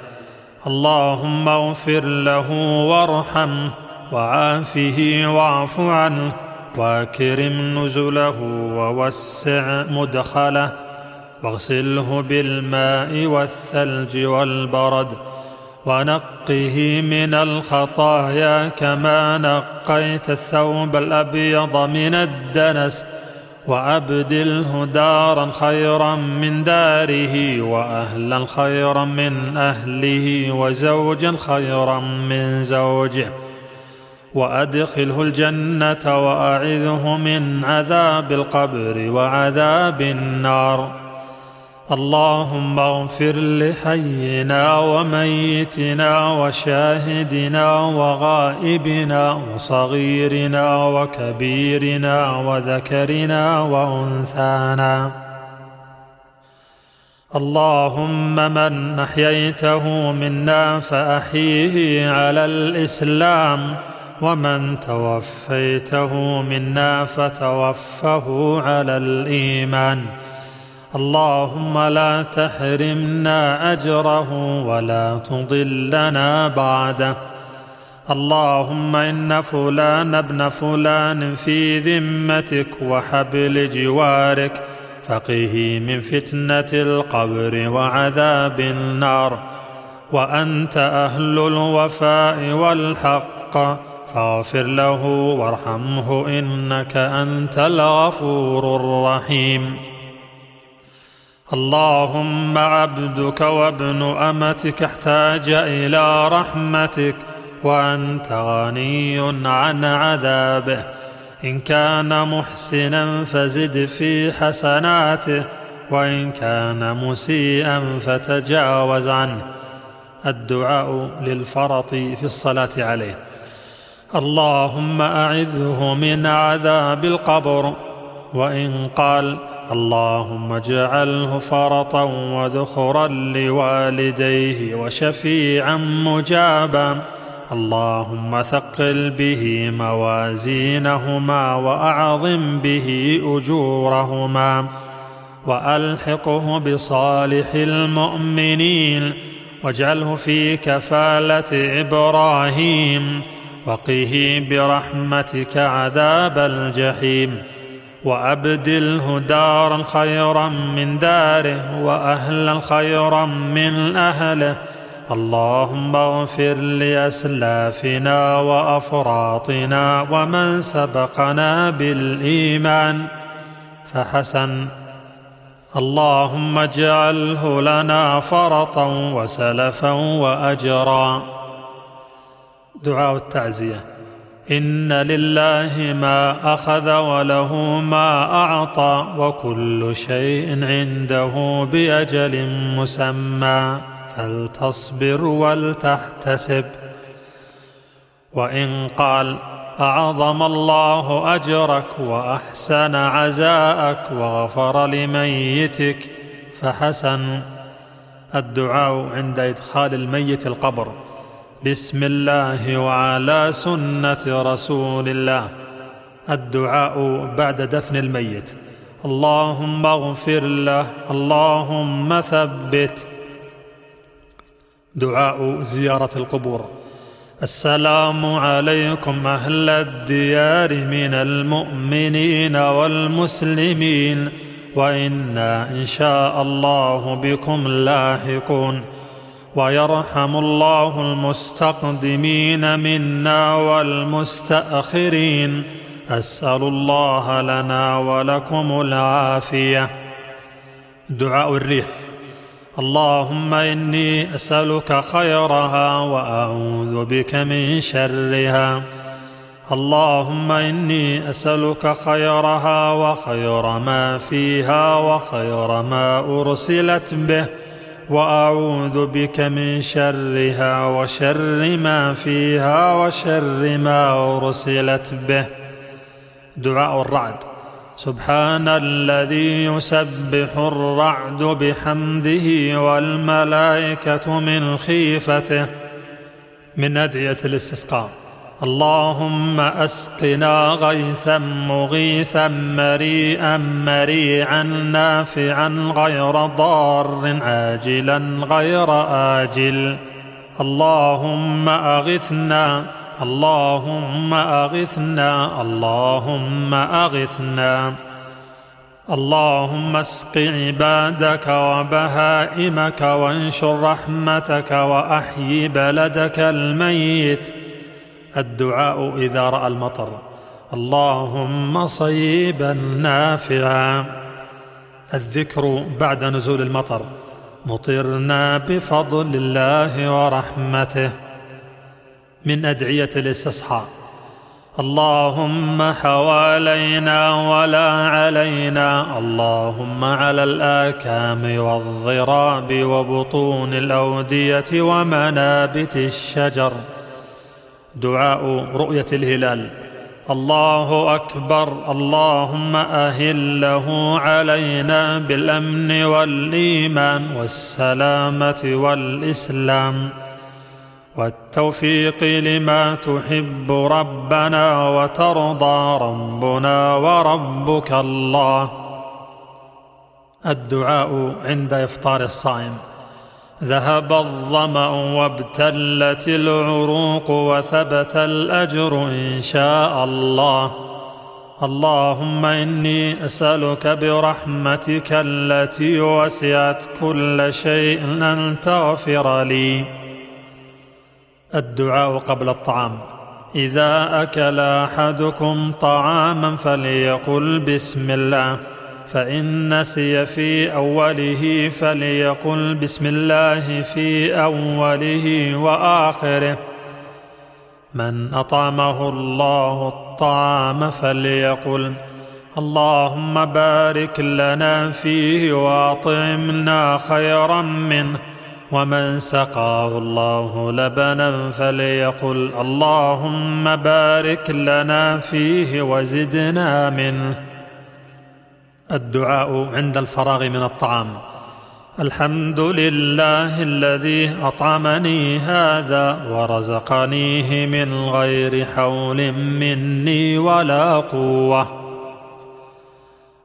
اللهم اغفر له وارحمه. وعافه واعف عنه وأكرم نزله ووسع مدخله واغسله بالماء والثلج والبرد ونقه من الخطايا كما نقيت الثوب الأبيض من الدنس وأبدله دارا خيرا من داره وأهلا خيرا من أهله وزوجا خيرا من زوجه وأدخله الجنة وأعذه من عذاب القبر وعذاب النار. اللهم اغفر لحينا وميتنا وشاهدنا وغائبنا وصغيرنا وكبيرنا وذكرنا وأنثانا. اللهم من أحييته منا فأحيه على الإسلام. ومن توفيته منا فتوفه على الإيمان. اللهم لا تحرمنا أجره ولا تضلنا بعده. اللهم إن فلان ابن فلان في ذمتك وحبل جوارك فقه من فتنة القبر وعذاب النار. وأنت أهل الوفاء والحق. فاغفر له وارحمه إنك أنت الغفور الرحيم. اللهم عبدك وابن أمتك احتاج إلى رحمتك وأنت غني عن عذابه. إن كان محسنا فزد في حسناته وإن كان مسيئا فتجاوز عنه. الدعاء للفرط في الصلاة عليه. اللهم أعذه من عذاب القبر. وإن قال اللهم اجعله فرطا وذخرا لوالديه وشفيعا مجابا. اللهم ثقل به موازينهما وأعظم به أجورهما. وألحقه بصالح المؤمنين. واجعله في كفالة إبراهيم. وقه برحمتك عذاب الجحيم وأبدله دارا خيرا من داره وأهلا خيرا من أهله. اللهم اغفر لأسلافنا وأفراطنا ومن سبقنا بالإيمان. فحسن. اللهم اجعله لنا فرطا وسلفا وأجرا. دعاء التعزية. إن لله ما أخذ وله ما أعطى وكل شيء عنده بأجل مسمى. فلتصبر ولتحتسب. وإن قال أعظم الله أجرك وأحسن عزاءك وغفر لميتك. فحسن. الدعاء عند إدخال الميت القبر. بسم الله وعلى سنة رسول الله. الدعاء بعد دفن الميت. اللهم اغفر له اللهم ثبت. دعاء زيارة القبور. السلام عليكم أهل الديار من المؤمنين والمسلمين. وإنا إن شاء الله بكم لاحقون. ويرحم الله المستقدمين منا والمستأخرين. أسأل الله لنا ولكم العافية. دعاء الريح. اللهم إني أسألك خيرها وأعوذ بك من شرها. اللهم إني أسألك خيرها وخير ما فيها وخير ما أرسلت به. وأعوذ بك من شرها وشر ما فيها وشر ما أرسلت به. دعاء الرعد. سبحان الذي يسبح الرعد بحمده والملائكة من خيفته. من أدعية الاستسقاء. اللهم أسقنا غيثا مغيثا مريئا مريعا نافعا غير ضار عاجلا غير آجل. اللهم أغثنا اللهم أغثنا اللهم أغثنا. اللهم اسق عبادك وبهائمك وانشر رحمتك وأحيي بلدك الميت. الدعاء إذا رأى المطر. اللهم صيبا نافعا. الذكر بعد نزول المطر. مطرنا بفضل الله ورحمته. من أدعية الاستصحاء. اللهم حوالينا ولا علينا. اللهم على الآكام والضراب وبطون الأودية ومنابت الشجر. دعاء رؤية الهلال. الله أكبر اللهم أهله علينا بالأمن والإيمان والسلامة والإسلام. والتوفيق لما تحب ربنا وترضى ربنا وربك الله. الدعاء عند إفطار الصائم. ذهب الظمأ وابتلت العروق وثبت الأجر إن شاء الله. اللهم إني أسألك برحمتك التي وسعت كل شيء أن تغفر لي. الدعاء قبل الطعام. إذا أكل أحدكم طعاما فليقل بسم الله. فإن نسي في أوله فليقل بسم الله في أوله وآخره. من أطعمه الله الطعام فليقل اللهم بارك لنا فيه وأطعمنا خيرا منه. ومن سقاه الله لبنا فليقل اللهم بارك لنا فيه وزدنا منه. الدعاء عند الفراغ من الطعام. الحمد لله الذي أطعمني هذا ورزقنيه من غير حول مني ولا قوة.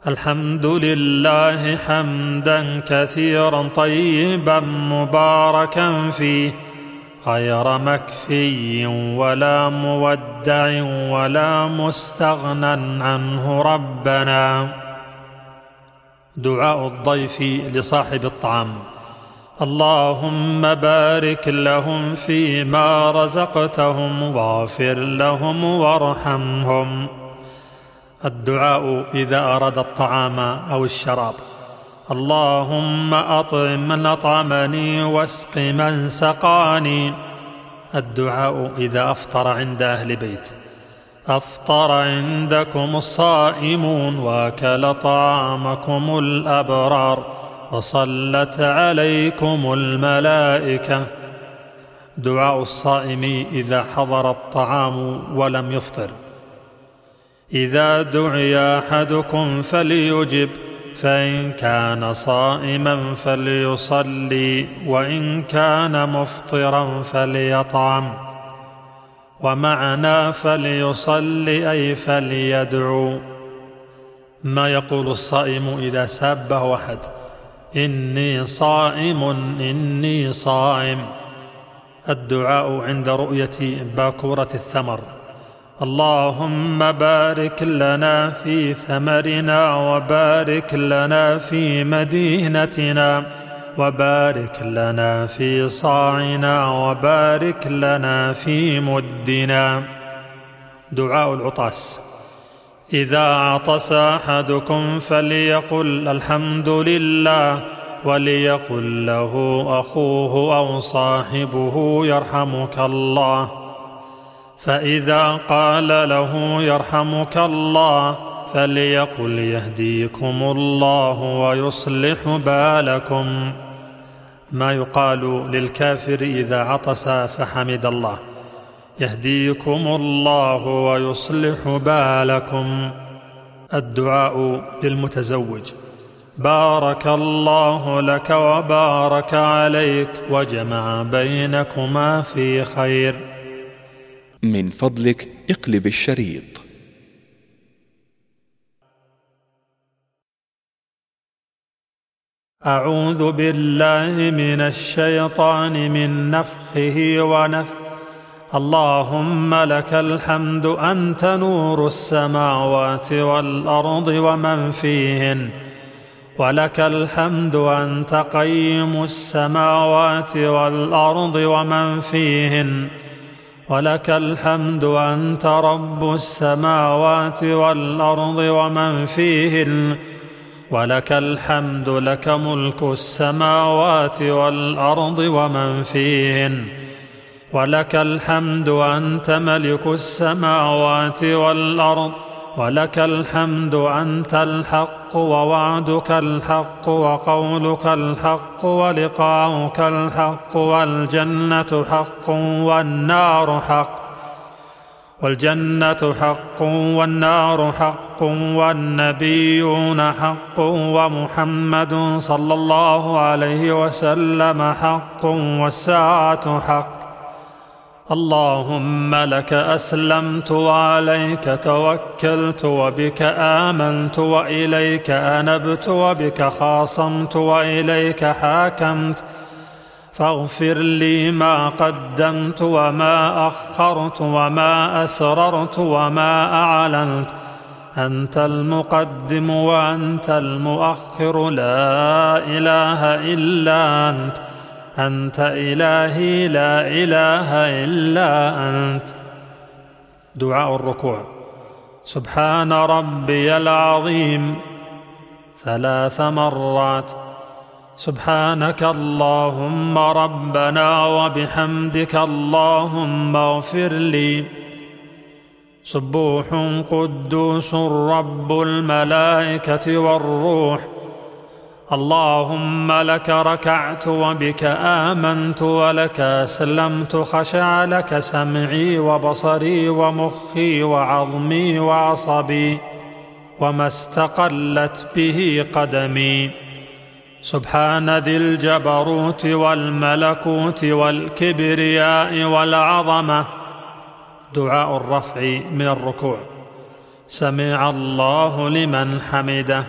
الحمد لله حمدا كثيرا طيبا مباركا فيه غير مكفي ولا مودع ولا مستغنى عنه ربنا. دعاء الضيف لصاحب الطعام. اللهم بارك لهم فيما رزقتهم واغفر لهم وارحمهم. الدعاء إذا أراد الطعام أو الشراب. اللهم أطعم من أطعمني واسق من سقاني. الدعاء إذا أفطر عند أهل بيت. أفطر عندكم الصائمون وأكل طعامكم الأبرار وصلت عليكم الملائكة. دعاء الصائم إذا حضر الطعام ولم يفطر. إذا دعي أحدكم فليجب فإن كان صائما فليصلي وإن كان مفطرا فليطعم. ومعنى فليصلي أي فليدعو. ما يقول الصائم إذا سابه احد إني صائم إني صائم. الدعاء عند رؤية باكورة الثمر. اللهم بارك لنا في ثمرنا وبارك لنا في مدينتنا. وبارك لنا في صاعنا وبارك لنا في مدنا. دعاء العطاس. إذا عطس أحدكم فليقل الحمد لله وليقل له أخوه أو صاحبه يرحمك الله. فإذا قال له يرحمك الله فليقل يهديكم الله ويصلح بالكم. ما يقال للكافر إذا عطس فحمد الله. يهديكم الله ويصلح بالكم. الدعاء للمتزوج. بارك الله لك وبارك عليك وجمع بينكما في خير. من فضلك اقلب الشريط. أعوذ بالله من الشيطان من نفخه ونفخه اللهم لك الحمد أنت نور السماوات والأرض ومن فيهن. ولك الحمد أنت قيم السماوات والأرض ومن فيهن. ولك الحمد أنت رب السماوات والأرض ومن فيهن. ولك الحمد لك ملك السماوات والأرض ومن فيهن. ولك الحمد أنت ملك السماوات والأرض. ولك الحمد أنت الحق ووعدك الحق وقولك الحق ولقاؤك الحق والجنة حق والنار حق. والجنة حق والنار حق والنبيون حق ومحمد صلى الله عليه وسلم حق والساعة حق. اللهم لك أسلمت وعليك توكلت وبك آمنت وإليك أنبت وبك خاصمت وإليك حاكمت. فاغفر لي ما قدمت وما أخرت وما أسررت وما أعلنت. أنت المقدم وأنت المؤخر لا إله إلا أنت. أنت إلهي لا إله إلا أنت. دعاء الركوع. سبحان ربي العظيم. ثلاث مرات. سبحانك اللهم ربنا وبحمدك اللهم اغفر لي. سبوح قدوس رب الملائكة والروح. اللهم لك ركعت وبك آمنت ولك أسلمت خشع لك سمعي وبصري ومخي وعظمي وعصبي وما استقلت به قدمي. سبحان ذي الجبروت والملكوت والكبرياء والعظمة. دعاء الرفع من الركوع. سمع الله لمن حمده.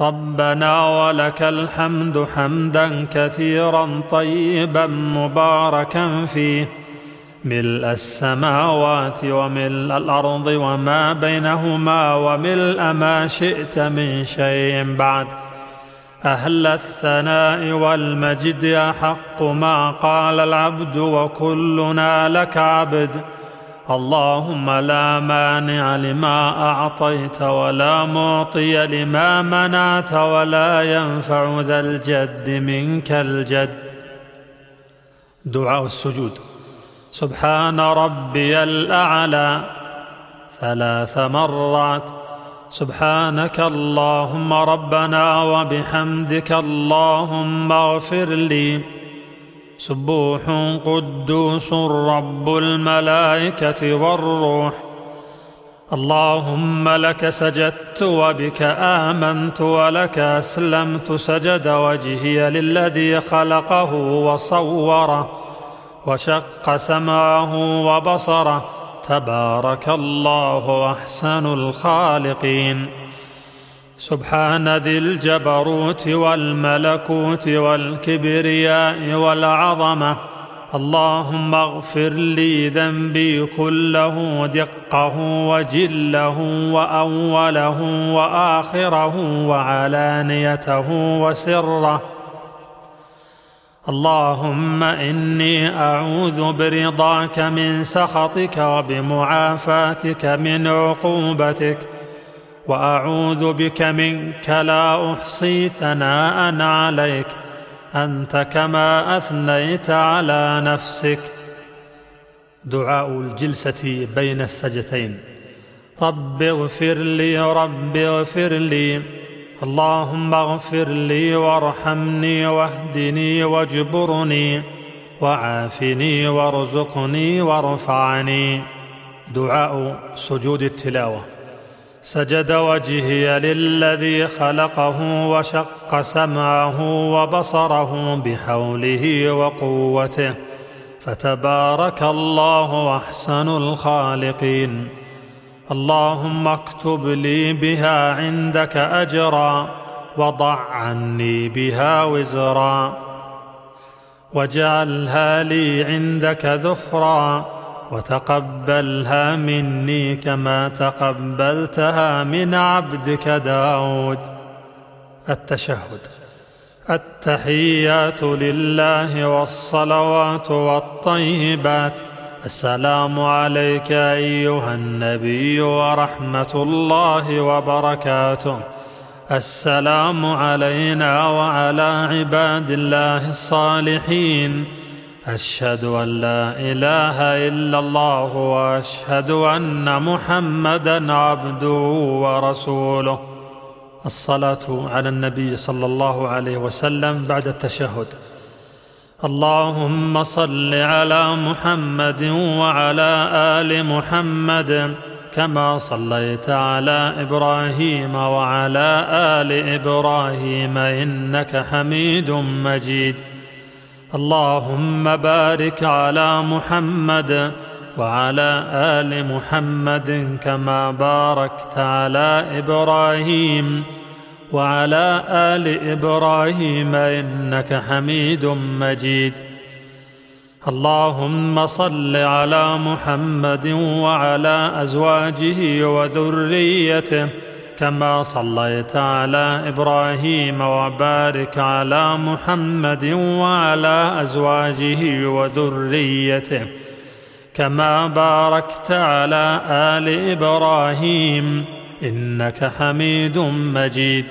ربنا ولك الحمد حمدا كثيرا طيبا مباركا فيه. ملء السماوات وملء الأرض وما بينهما وملء ما شئت من شيء بعد. أهل الثناء والمجد أحق ما قال العبد وكلنا لك عبد. اللهم لا مانع لما أعطيت ولا معطي لما منعت ولا ينفع ذا الجد منك الجد. دعاء السجود. سبحان ربي الأعلى. ثلاث مرات. سبحانك اللهم ربنا وبحمدك اللهم اغفر لي. سبوح قدوس رب الملائكة والروح. اللهم لك سجدت وبك آمنت ولك أسلمت سجد وجهي للذي خلقه وصوره وشق سمعه وبصره. تبارك الله احسن الخالقين. سبحان ذي الجبروت والملكوت والكبرياء والعظمة. اللهم اغفر لي ذنبي كله دقه وجله وأوله وآخره وعلانيته وسره. اللهم إني أعوذ برضاك من سخطك وبمعافاتك من عقوبتك. وأعوذ بك منك لا أحصي ثناء عليك أنت كما أثنيت على نفسك. دعاء الجلسة بين السجتين رب اغفر لي رب اغفر لي. اللهم اغفر لي وارحمني واهدني واجبرني وعافني وارزقني وارفعني. دعاء سجود التلاوة. سجد وجهي للذي خلقه وشق سمعه وبصره بحوله وقوته. فتبارك الله احسن الخالقين. اللهم اكتب لي بها عندك أجرا وضع عني بها وزرا. واجعلها لي عندك ذخرا. وتقبلها مني كما تقبلتها من عبدك داود. التشهد. التحيات لله والصلوات والطيبات. السلام عليك أيها النبي ورحمة الله وبركاته. السلام علينا وعلى عباد الله الصالحين. أشهد أن لا إله إلا الله وأشهد أن محمدا عبده ورسوله. الصلاة على النبي صلى الله عليه وسلم بعد التشهد. اللهم صل على محمد وعلى آل محمد كما صليت على إبراهيم وعلى آل إبراهيم إنك حميد مجيد. اللهم بارك على محمد وعلى آل محمد كما باركت على إبراهيم وعلى آل إبراهيم إنك حميد مجيد. اللهم صل على محمد وعلى أزواجه وذريته كما صليت على إبراهيم وبارك على محمد وعلى أزواجه وذريته كما باركت على آل إبراهيم إنك حميد مجيد.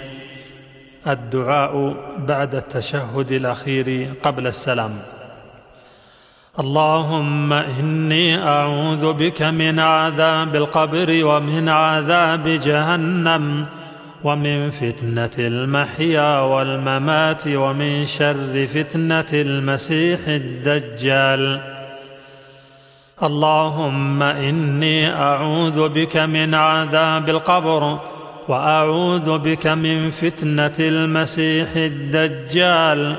الدعاء بعد التشهد الأخير قبل السلام. اللهم إني أعوذ بك من عذاب القبر ومن عذاب جهنم ومن فتنة المحيا والممات ومن شر فتنة المسيح الدجال. اللهم إني أعوذ بك من عذاب القبر وأعوذ بك من فتنة المسيح الدجال.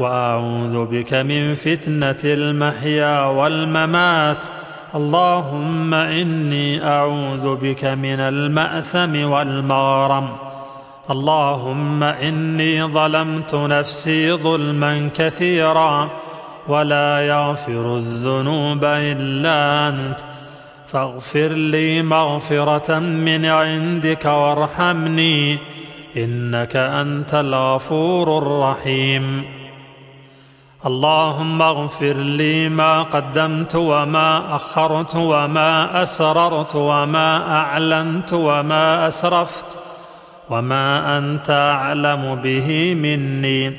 وأعوذ بك من فتنة المحيا والممات. اللهم إني أعوذ بك من المأثم والمغرم. اللهم إني ظلمت نفسي ظلما كثيرا ولا يغفر الذنوب إلا أنت. فاغفر لي مغفرة من عندك وارحمني إنك أنت الغفور الرحيم. اللهم اغفر لي ما قدمت وما أخرت وما أسررت وما أعلنت وما أسرفت وما أنت أعلم به مني.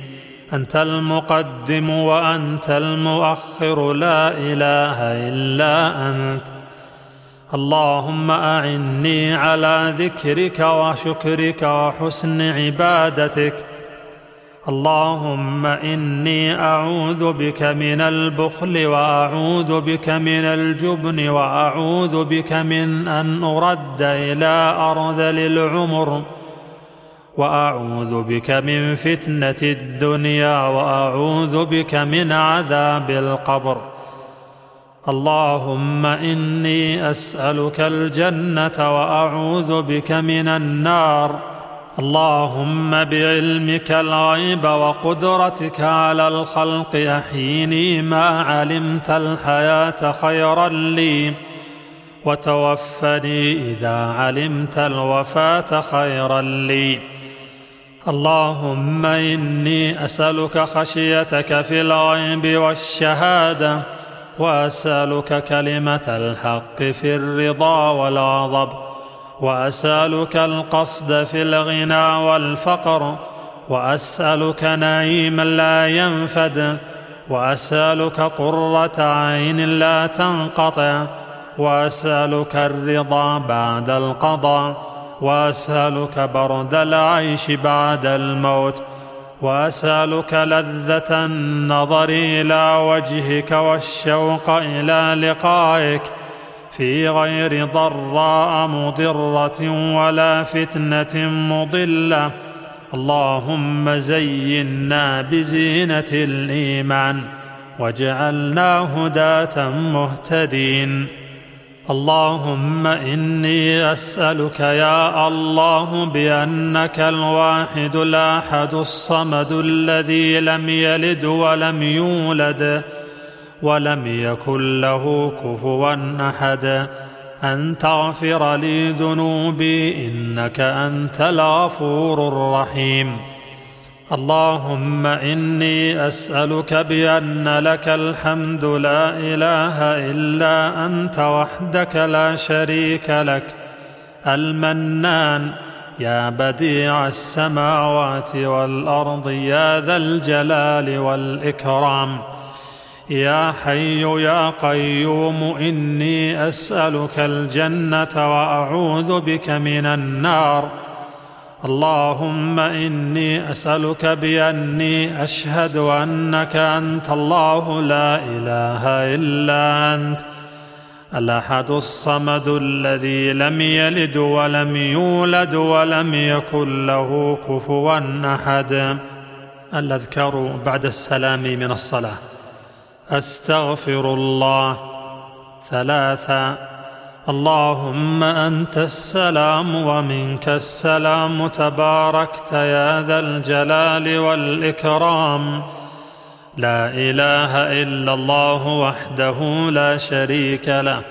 أنت المقدم وأنت المؤخر لا إله إلا أنت. اللهم أعني على ذكرك وشكرك وحسن عبادتك. اللهم إني أعوذ بك من البخل وأعوذ بك من الجبن وأعوذ بك من أن أرد إلى ارذل العمر وأعوذ بك من فتنة الدنيا وأعوذ بك من عذاب القبر اللهم إني أسألك الجنة وأعوذ بك من النار اللهم بعلمك الغيب وقدرتك على الخلق أحيني ما علمت الحياة خيرا لي وتوفني إذا علمت الوفاة خيرا لي. اللهم إني أسألك خشيتك في الغيب والشهادة وأسألك كلمة الحق في الرضا والغضب. وأسألك القصد في الغنى والفقر وأسألك نعيما لا ينفد وأسألك قرة عين لا تنقطع وأسألك الرضا بعد القضاء وأسألك برد العيش بعد الموت وأسألك لذة النظر إلى وجهك والشوق إلى لقائك. في غير ضراء مضرة ولا فتنة مضلة. اللهم زينا بزينة الإيمان واجعلنا هداة مهتدين. اللهم إني أسألك يا الله بأنك الواحد الأحد الصمد الذي لم يلد ولم يولد ولم يكن له كفوا أحد. أن تغفر لي ذنوبي إنك أنت الغفور الرحيم. اللهم إني أسألك بأن لك الحمد لا إله إلا أنت وحدك لا شريك لك. المنان يا بديع السماوات والأرض يا ذا الجلال والإكرام. يا حي يا قيوم إني أسألك الجنة وأعوذ بك من النار. اللهم إني أسألك بأني أشهد أنك أنت الله لا إله إلا أنت الأحد الصمد الذي لم يلد ولم يولد ولم يكن له كفوا أحد. الأذكار بعد السلام من الصلاة. أستغفر الله. ثلاثا اللهم أنت السلام ومنك السلام. تباركت يا ذا الجلال والإكرام. لا إله إلا الله وحده لا شريك له.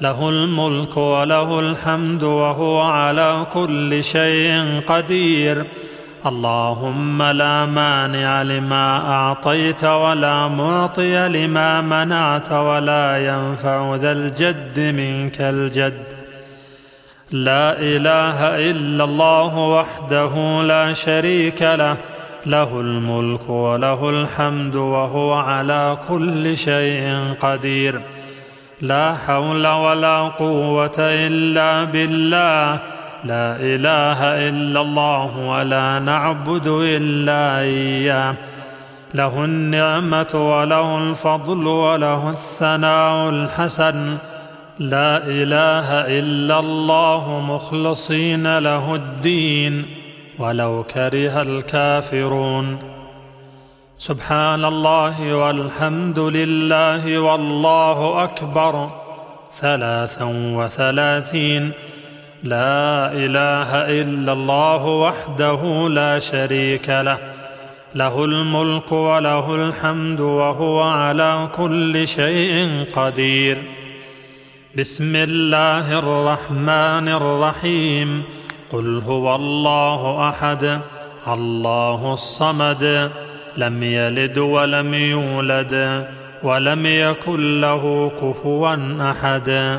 له الملك وله الحمد وهو على كل شيء قدير. اللهم لا مانع لما أعطيت ولا معطي لما منعت ولا ينفع ذا الجد منك الجد. لا إله إلا الله وحده لا شريك له له الملك وله الحمد وهو على كل شيء قدير. لا حول ولا قوة إلا بالله. لا إله إلا الله ولا نعبد إلا إياه. له النعمة وله الفضل وله الثناء الحسن. لا إله إلا الله مخلصين له الدين. ولو كره الكافرون. سبحان الله والحمد لله والله أكبر. ثلاثا وثلاثين. لا إله إلا الله وحده لا شريك له. له الملك وله الحمد وهو على كل شيء قدير. بسم الله الرحمن الرحيم. قل هو الله أحد الله الصمد لم يلد ولم يولد ولم يكن له كفوا أحد.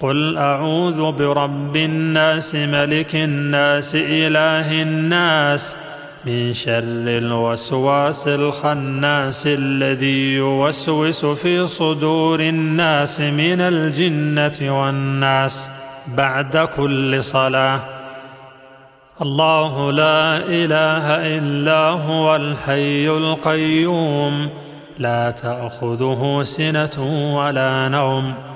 قل اعوذ برب الناس ملك الناس اله الناس من شر الوسواس الخناس الذي يوسوس في صدور الناس من الجنه والناس بعد كل صلاه. الله لا اله الا هو الحي القيوم لا تاخذه سنه ولا نوم.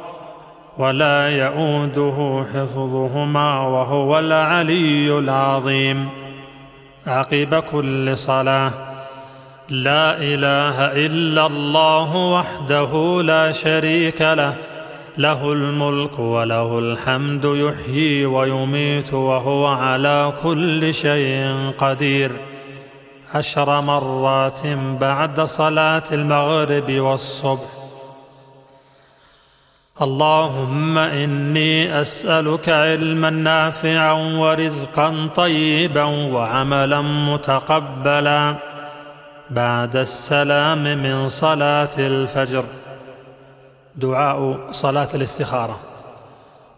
ولا يئوده حفظهما وهو العلي العظيم. عقب كل صلاة. لا إله إلا الله وحده لا شريك له. له الملك وله الحمد يحيي ويميت وهو على كل شيء قدير. عشر مرات بعد صلاة المغرب والصبح. اللهم إني أسألك علما نافعا ورزقا طيبا وعملا متقبلا. بعد السلام من صلاة الفجر. دعاء صلاة الاستخارة.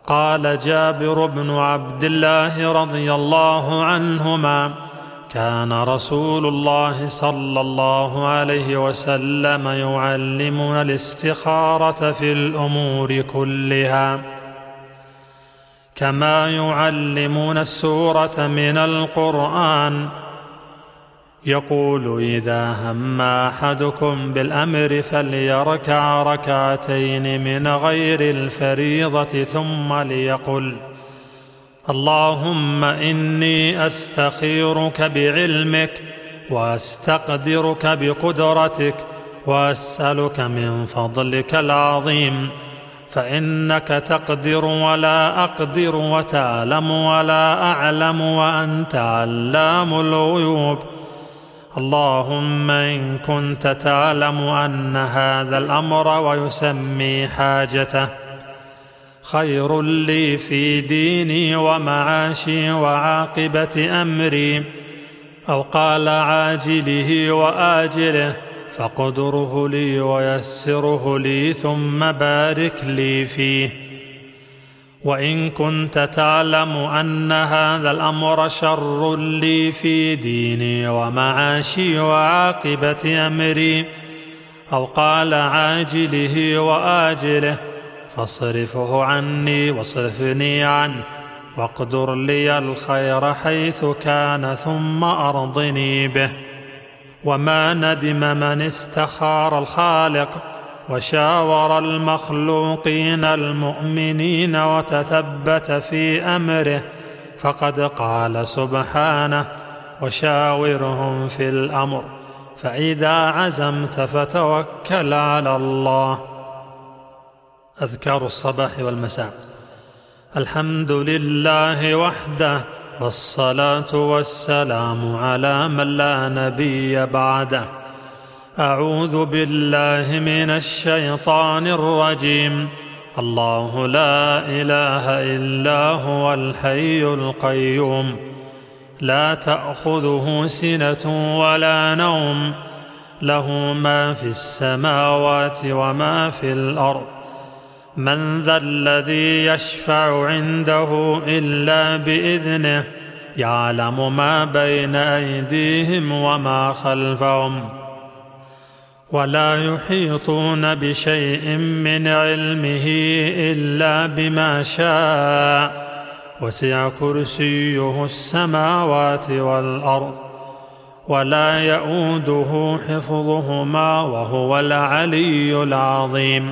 قال جابر بن عبد الله رضي الله عنهما كان رسول الله صلى الله عليه وسلم يعلمنا الاستخارة في الأمور كلها. كما يعلمون السورة من القرآن يقول إذا هم أحدكم بالأمر فليركع ركعتين من غير الفريضة ثم ليقل اللهم إني أستخيرك بعلمك وأستقدرك بقدرتك وأسألك من فضلك العظيم. فإنك تقدر ولا أقدر وتعلم ولا أعلم وأنت علام الغيوب. اللهم إن كنت تعلم أن هذا الأمر ويسمي حاجته خير لي في ديني ومعاشي وعاقبة أمري. أو قال عاجله وآجله فقدره لي ويسره لي ثم بارك لي فيه. وإن كنت تعلم أن هذا الأمر شر لي في ديني ومعاشي وعاقبة أمري. أو قال عاجله وآجله فاصرفه عني واصرفني عنه واقدر لي الخير حيث كان ثم أرضني به. وما ندم من استخار الخالق وشاور المخلوقين المؤمنين وتثبت في أمره. فقد قال سبحانه وشاورهم في الأمر فإذا عزمت فتوكل على الله. أذكار الصباح والمساء. الحمد لله وحده والصلاة والسلام على من لا نبي بعده. أعوذ بالله من الشيطان الرجيم. الله لا إله إلا هو الحي القيوم. لا تأخذه سنة ولا نوم. له ما في السماوات وما في الأرض. من ذا الذي يشفع عنده إلا بإذنه يعلم ما بين أيديهم وما خلفهم ولا يحيطون بشيء من علمه إلا بما شاء وسع كرسيه السماوات والأرض ولا يئوده حفظهما وهو العلي العظيم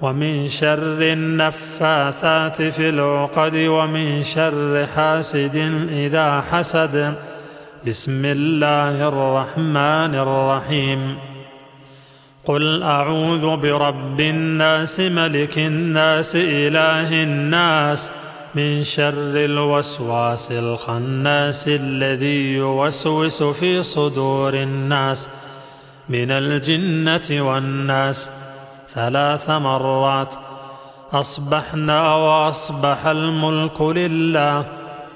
ومن شر النفاثات في العقد ومن شر حاسد إذا حسد. بسم الله الرحمن الرحيم. قل أعوذ برب الناس ملك الناس إله الناس من شر الوسواس الخناس الذي يوسوس في صدور الناس من الجنة والناس ثلاث مرات. اصبحنا واصبح الملك لله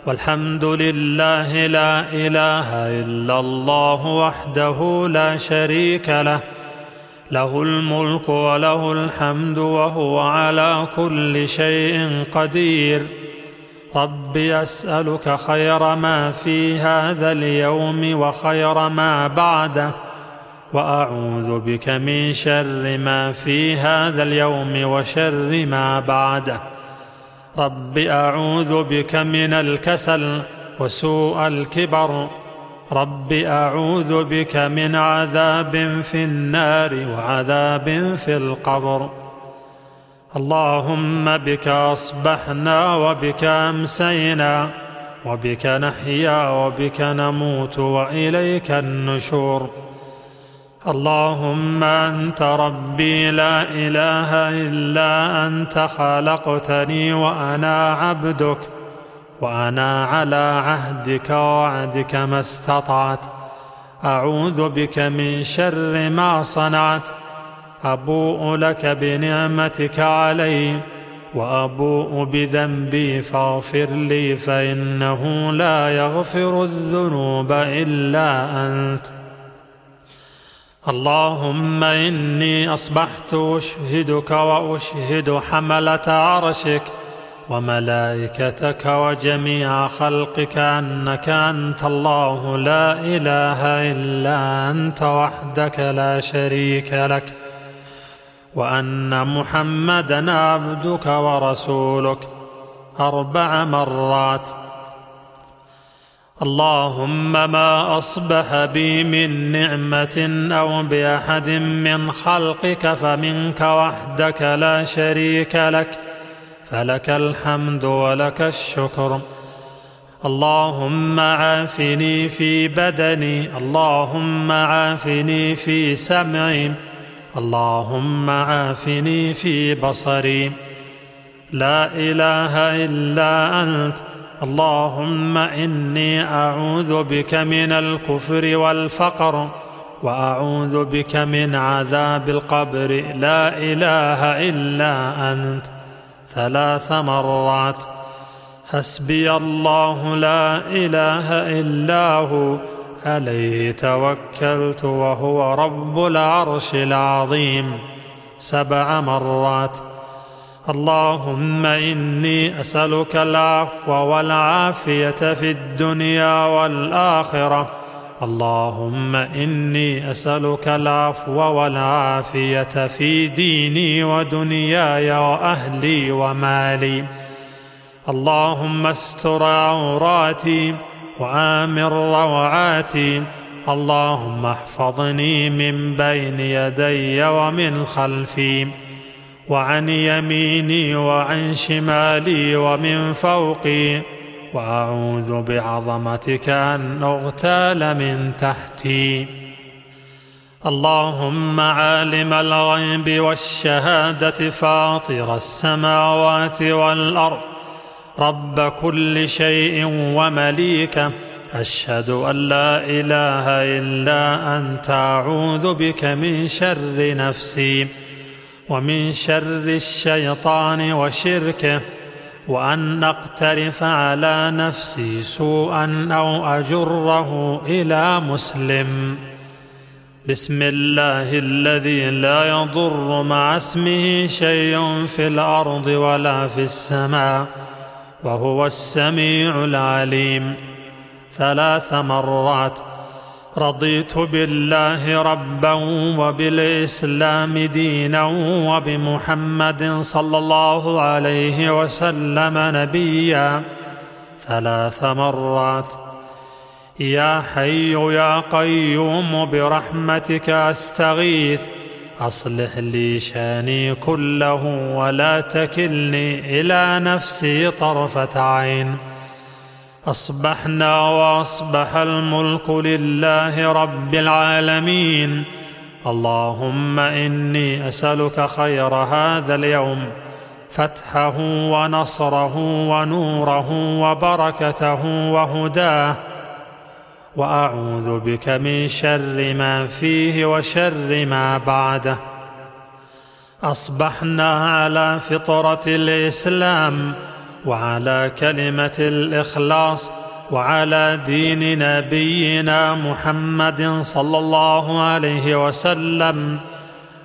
والحمد لله لا إله إلا الله وحده لا شريك له. له الملك وله الحمد وهو على كل شيء قدير. رب أسألك خير ما في هذا اليوم وخير ما بعده. وأعوذ بك من شر ما في هذا اليوم وشر ما بعده رب أعوذ بك من الكسل وسوء الكبر. رب أعوذ بك من عذاب في النار وعذاب في القبر. اللهم بك أصبحنا وبك أمسينا وبك نحيا وبك نموت وإليك النشور. اللهم أنت ربي لا إله إلا أنت خلقتني وأنا عبدك وأنا على عهدك ووعدك ما استطعت. أعوذ بك من شر ما صنعت. أبوء لك بنعمتك علي وأبوء بذنبي فاغفر لي فإنه لا يغفر الذنوب إلا أنت. اللهم إني أصبحت أشهدك وأشهد حملة عرشك وملائكتك وجميع خلقك أنك أنت الله لا إله إلا أنت وحدك لا شريك لك وأن محمدا عبدك ورسولك أربع مرات اللهم ما أصبح بي من نعمة أو بأحد من خلقك فمنك وحدك لا شريك لك فلك الحمد ولك الشكر. اللهم عافني في بدني اللهم عافني في سمعي اللهم عافني في بصري. لا إله إلا أنت اللهم إني أعوذ بك من الكفر والفقر وأعوذ بك من عذاب القبر. لا إله إلا أنت. ثلاث مرات. حسبي الله لا إله إلا هو. عليه توكلت وهو رب العرش العظيم. سبع مرات. اللهم إني أسألك العفو والعافية في الدنيا والآخرة. اللهم إني أسألك العفو والعافية في ديني ودنياي وأهلي ومالي. اللهم استر عوراتي وامن روعاتي. اللهم احفظني من بين يدي ومن خلفي. وعن يميني وعن شمالي ومن فوقي وأعوذ بعظمتك أن أغتال من تحتي. اللهم عالم الغيب والشهادة فاطر السماوات والأرض. رب كل شيء ومليكه أشهد أن لا إله إلا أنت. أعوذ بك من شر نفسي. ومن شر الشيطان وشركه وأن أقترف على نفسي سوءا أو أجره إلى مسلم. بسم الله الذي لا يضر مع اسمه شيء في الأرض ولا في السماء وهو السميع العليم. ثلاث مرات رضيت بالله ربا وبالإسلام دينا وبمحمد صلى الله عليه وسلم نبيا ثلاث مرات. يا حي يا قيوم برحمتك أستغيث. أصلح لي شأني كله ولا تكلني إلى نفسي طرفة عين. أصبحنا وأصبح الملك لله رب العالمين. اللهم إني أسألك خير هذا اليوم. فتحه ونصره ونوره وبركته وهداه. وأعوذ بك من شر ما فيه وشر ما بعده. أصبحنا على فطرة الإسلام. وعلى كلمة الإخلاص وعلى دين نبينا محمد صلى الله عليه وسلم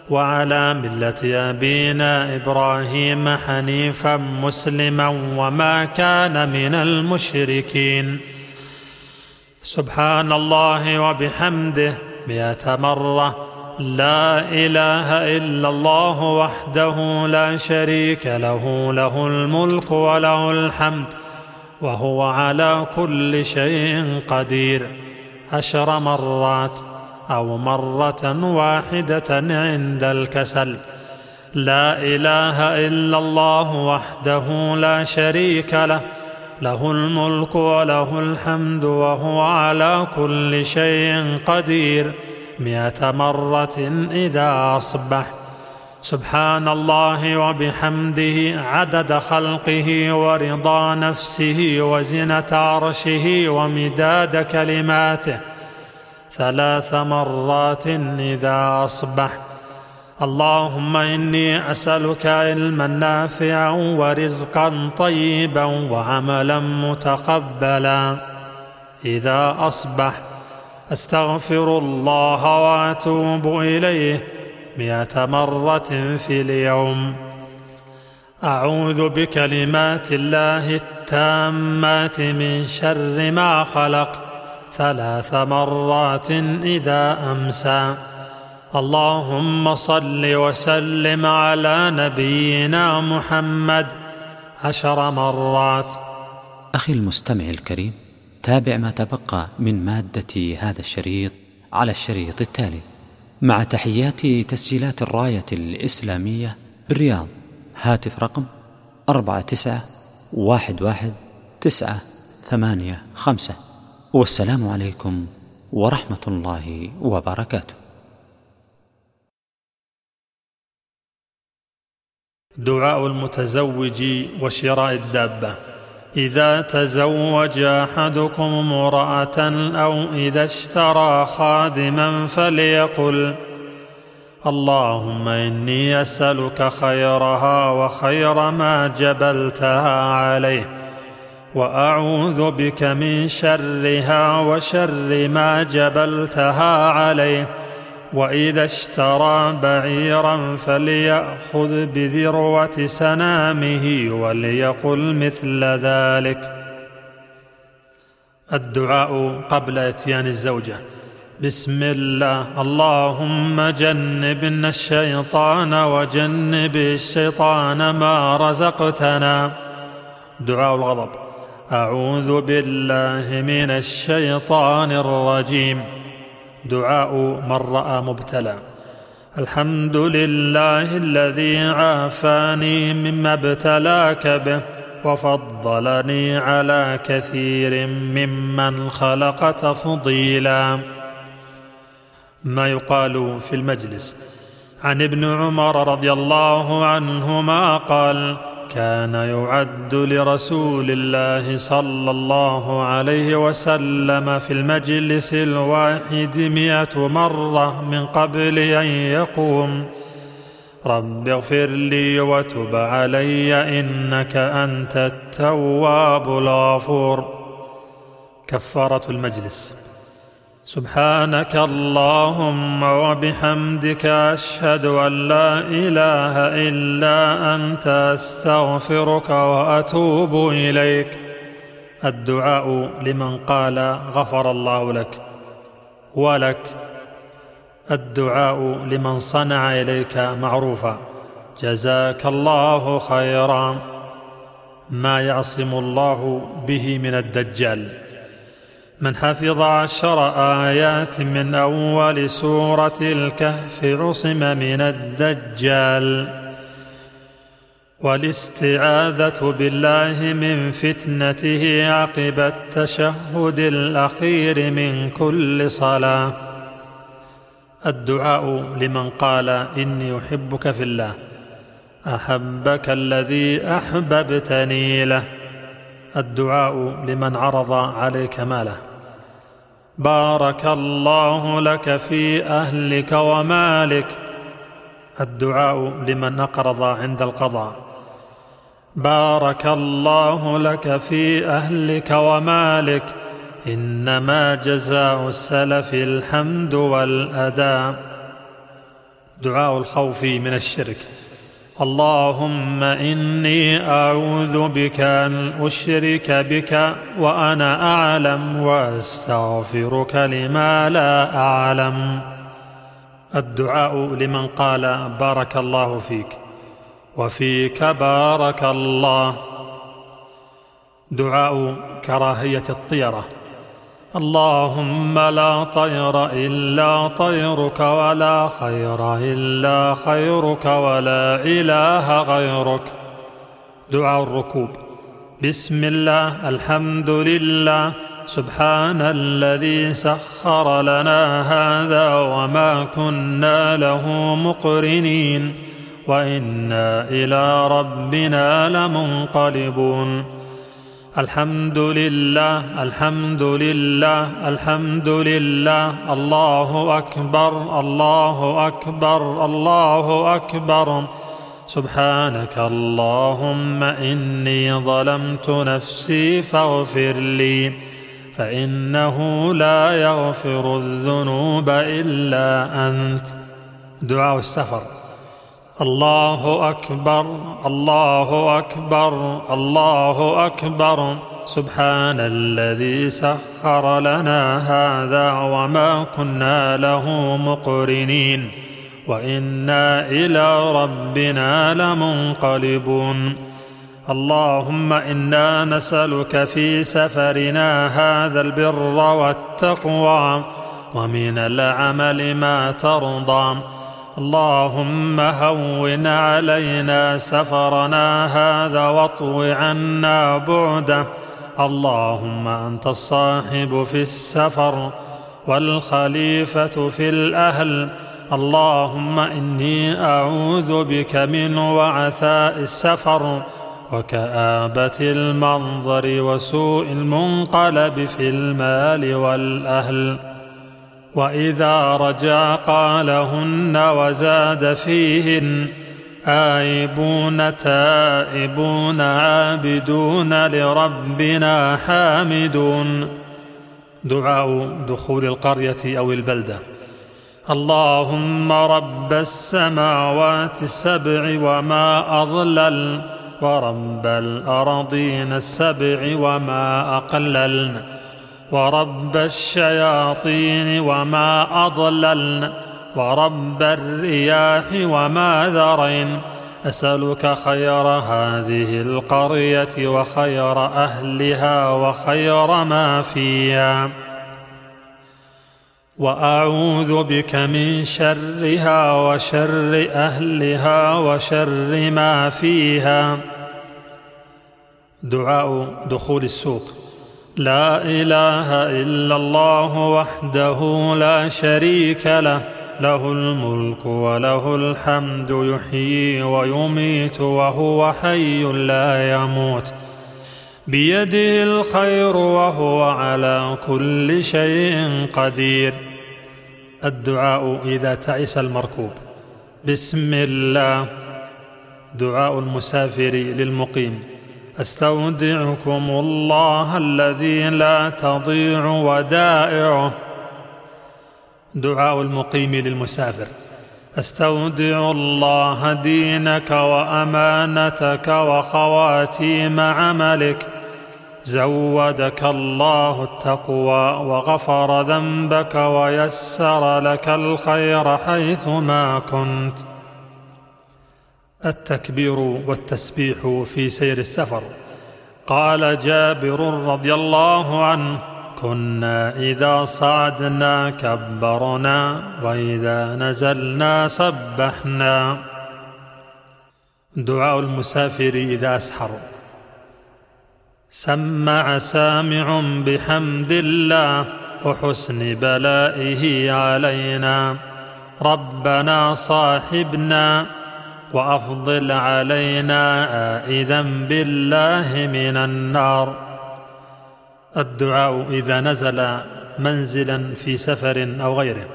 وعلى ملة أبينا إبراهيم حنيفا مسلما وما كان من المشركين. سبحان الله وبحمده مئة مرة لا إله إلا الله وحده لا شريك له له الملك وله الحمد وهو على كل شيء قدير. عشر مرات أو مرة واحدة عند الكسل. لا إله إلا الله وحده لا شريك له له الملك وله الحمد وهو على كل شيء قدير. مئة مرة إذا أصبح. سبحان الله وبحمده عدد خلقه ورضا نفسه وزنة عرشه ومداد كلماته. ثلاث مرات إذا أصبح. اللهم إني أسألك علما نافعا ورزقا طيبا وعملا متقبلا. إذا أصبح أستغفر الله وأتوب إليه مئة مرة في اليوم. أعوذ بكلمات الله التامات من شر ما خلق. ثلاث مرات إذا أمسى. اللهم صل وسلم على نبينا محمد عشر مرات. أخي المستمع الكريم تابع ما تبقى من مادة هذا الشريط على الشريط التالي. مع تحيات تسجيلات الراية الإسلامية بالرياض هاتف رقم أربعة تسعة واحد واحد تسعة ثمانية خمسة. والسلام عليكم ورحمة الله وبركاته. دعاء المتزوج وشراء الدابة. إذا تزوج أحدكم امرأة أو إذا اشترى خادما فليقل اللهم إني أسألك خيرها وخير ما جبلتها عليه وأعوذ بك من شرها وشر ما جبلتها عليه. وإذا اشترى بعيرا فليأخذ بذروة سنامه وليقل مثل ذلك. الدعاء قبل إتيان الزوجة. بسم الله. اللهم جنبنا الشيطان وجنب الشيطان ما رزقتنا. دعاء الغضب. أعوذ بالله من الشيطان الرجيم. دعاء من رأى مبتلى. الحمد لله الذي عافاني مما ابتلاك به وفضلني على كثير ممن خلق تفضيلا ما يقال في المجلس. عن ابن عمر رضي الله عنهما قال كان يعد لرسول الله صلى الله عليه وسلم في المجلس الواحد مئة مرة من قبل أن يقوم. رب اغفر لي وتب علي إنك أنت التواب الغفور. كفارة المجلس. سبحانك اللهم وبحمدك أشهد أن لا إله إلا أنت أستغفرك وأتوب إليك. الدعاء لمن قال غفر الله لك ولك. الدعاء لمن صنع إليك معروفا. جزاك الله خيرا. ما يعصم الله به من الدجال. من حفظ عشر آيات من أول سورة الكهف عصم من الدجال. والاستعاذة بالله من فتنته عقب التشهد الأخير من كل صلاة. الدعاء لمن قال إني أحبك في الله. أحبك الذي أحببتني له. الدعاء لمن عرض عليك ماله. بارك الله لك في أهلك ومالك. الدعاء لمن أقرض عند القضاء. بارك الله لك في أهلك ومالك. إنما جزاء السلف الحمد والأداء. دعاء الخوف من الشرك. اللهم إني أعوذ بك أن أشرك بك وأنا أعلم وأستغفرك لما لا أعلم. الدعاء لمن قال بارك الله فيك وفيك بارك الله. دعاء كراهية الطيرة. اللهم لا طير إلا طيرك ولا خير إلا خيرك ولا إله غيرك. دعاء الركوب. بسم الله الحمد لله. سبحان الذي سخر لنا هذا وما كنا له مقرنين. وإنا إلى ربنا لمنقلبون. الحمد لله الحمد لله الحمد لله الله أكبر الله أكبر الله أكبر. سبحانك اللهم إني ظلمت نفسي فاغفر لي فإنه لا يغفر الذنوب إلا أنت. دعاء السفر. الله أكبر الله أكبر الله أكبر. سبحان الذي سخر لنا هذا وما كنا له مقرنين. وإنا إلى ربنا لمنقلبون. اللهم إنا نسألك في سفرنا هذا البر والتقوى. ومن العمل ما ترضى. اللهم هون علينا سفرنا هذا واطو عنا بعده. اللهم أنت الصاحب في السفر والخليفة في الأهل. اللهم إني أعوذ بك من وعثاء السفر وكآبة المنظر وسوء المنقلب في المال والأهل. وإذا رجع قالهن وزاد فيهن آيبون تائبون عابدون لربنا حامدون. دعاء دخول القرية أو البلدة. اللهم رب السماوات السبع وما أضلل ورب الأرضين السبع وما أقللن ورب الشياطين وما أضللن ورب الرياح وما ذرين. أسألك خير هذه القرية وخير أهلها وخير ما فيها. وأعوذ بك من شرها وشر أهلها وشر ما فيها. دعاء دخول السوق. لا إله إلا الله وحده لا شريك له. له الملك وله الحمد يحيي ويميت وهو حي لا يموت. بيده الخير وهو على كل شيء قدير. الدعاء إذا تعس المركوب. بسم الله. دعاء المسافر للمقيم. أستودعكم الله الذي لا تضيع ودائعه. دعاء المقيم للمسافر. أستودع الله دينك وأمانتك وخواتيم عملك. زودك الله التقوى وغفر ذنبك ويسر لك الخير حيثما كنت. التكبير والتسبيح في سير السفر. قال جابر رضي الله عنه كنا إذا صعدنا كبرنا وإذا نزلنا سبحنا. دعاء المسافر إذا أسحر. سمع سامع بحمد الله وحسن بلائه علينا. ربنا صاحبنا وأفضل علينا عائذا بالله من النار. الدعاء إذا نزل منزلا في سفر أو غيره.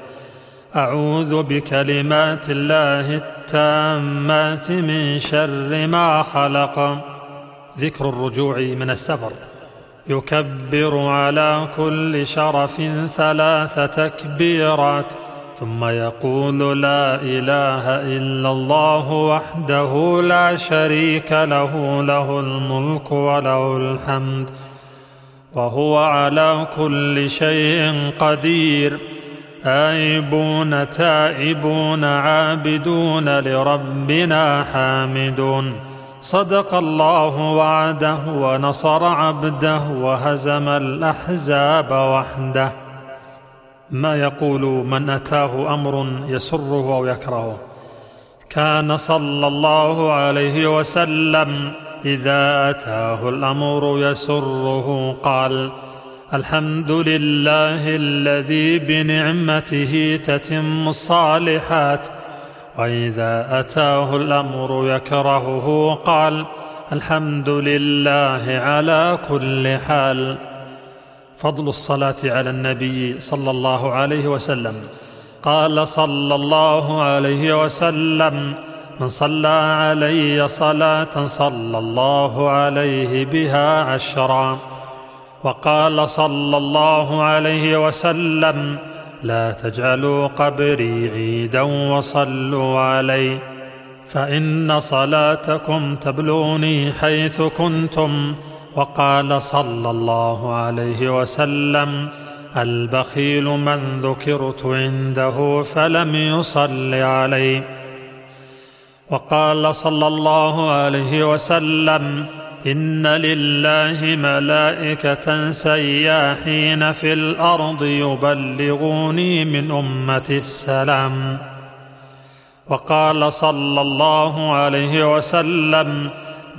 أعوذ بكلمات الله التامات من شر ما خلق. ذكر الرجوع من السفر. يكبر على كل شرف ثلاث تكبيرات. ثم يقول لا إله إلا الله وحده لا شريك له له الملك وله الحمد وهو على كل شيء قدير. آيبون تائبون عابدون لربنا حامدون. صدق الله وعده ونصر عبده وهزم الأحزاب وحده. ما يقول من أتاه أمر يسره أو يكرهه. كان صلى الله عليه وسلم إذا أتاه الأمر يسره قال الحمد لله الذي بنعمته تتم الصالحات. وإذا أتاه الأمر يكرهه قال الحمد لله على كل حال. فضل الصلاة على النبي صلى الله عليه وسلم. قال صلى الله عليه وسلم من صلى علي صلاة صلى الله عليه بها عشرا وقال صلى الله عليه وسلم لا تجعلوا قبري عيدا وصلوا علي فإن صلاتكم تبلغني حيث كنتم وقال صلى الله عليه وسلم البخيل من ذكرت عنده فلم يصل علي وقال صلى الله عليه وسلم إن لله ملائكة سياحين في الأرض يبلغوني من امتي السلام. وقال صلى الله عليه وسلم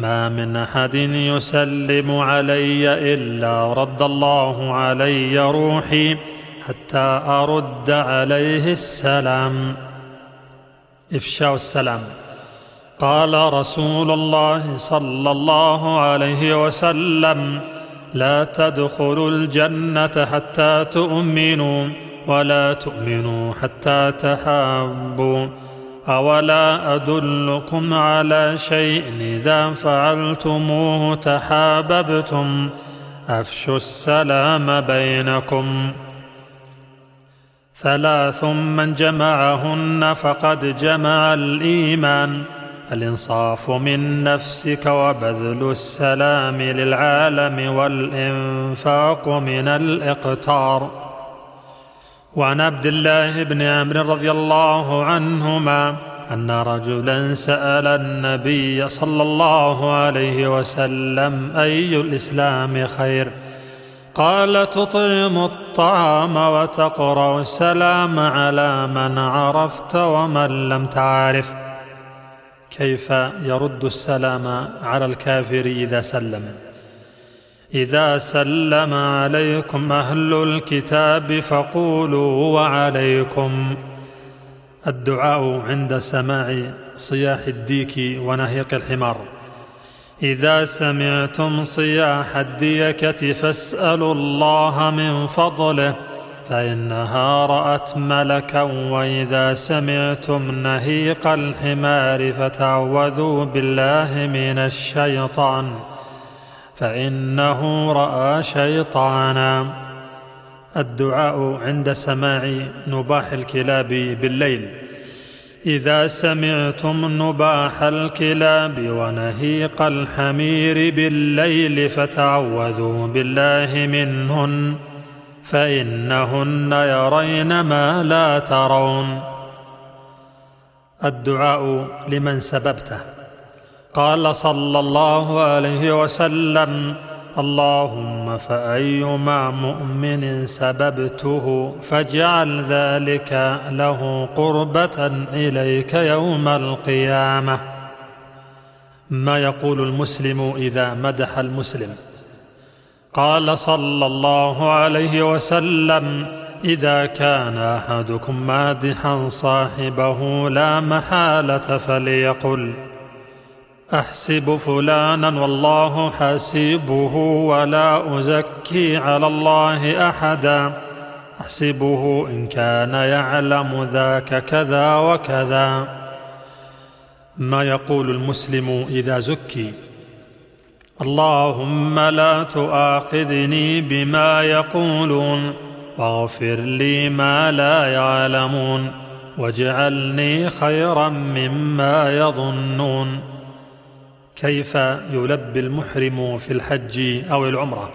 ما من أحد يسلم علي إلا رد الله علي روحي حتى أرد عليه السلام. إفشاء السلام. قال رسول الله صلى الله عليه وسلم لا تدخلوا الجنة حتى تؤمنوا ولا تؤمنوا حتى تحابوا. أولا أدلكم على شيء إذا فعلتموه تحاببتم. أفشوا السلام بينكم. ثلاث من جمعهن فقد جمع الإيمان. الإنصاف من نفسك وبذل السلام للعالم والإنفاق من الإقتار. وعن عبد الله بن عمرو رضي الله عنهما أن رجلا سأل النبي صلى الله عليه وسلم أي الإسلام خير؟ قال تطعم الطعام وتقرأ السلام على من عرفت ومن لم تعرف. كيف يرد السلام على الكافر إذا سلم؟ إذا سلم عليكم أهل الكتاب فقولوا وعليكم. الدعاء عند سماع صياح الديك ونهيق الحمار. إذا سمعتم صياح الديكه فاسألوا الله من فضله فإنها رأت ملكا وإذا سمعتم نهيق الحمار فتعوذوا بالله من الشيطان. فإنه رأى شيطانا. الدعاء عند سماع نباح الكلاب بالليل. إذا سمعتم نباح الكلاب ونهيق الحمير بالليل فتعوذوا بالله منهن فإنهن يرين ما لا ترون. الدعاء لمن سببته. قال صلى الله عليه وسلم اللهم فأيما مؤمن سببته فاجعل ذلك له قربة إليك يوم القيامة. ما يقول المسلم إذا مدح المسلم؟ قال صلى الله عليه وسلم إذا كان أحدكم مادحا صاحبه لا محالة فليقل. أحسب فلانا والله حاسبه ولا أزكي على الله أحدا. أحسبه إن كان يعلم ذاك كذا وكذا. ما يقول المسلم إذا زكي؟ اللهم لا تؤاخذني بما يقولون واغفر لي ما لا يعلمون واجعلني خيرا مما يظنون. كيف يلبي المحرم في الحج أو العمرة؟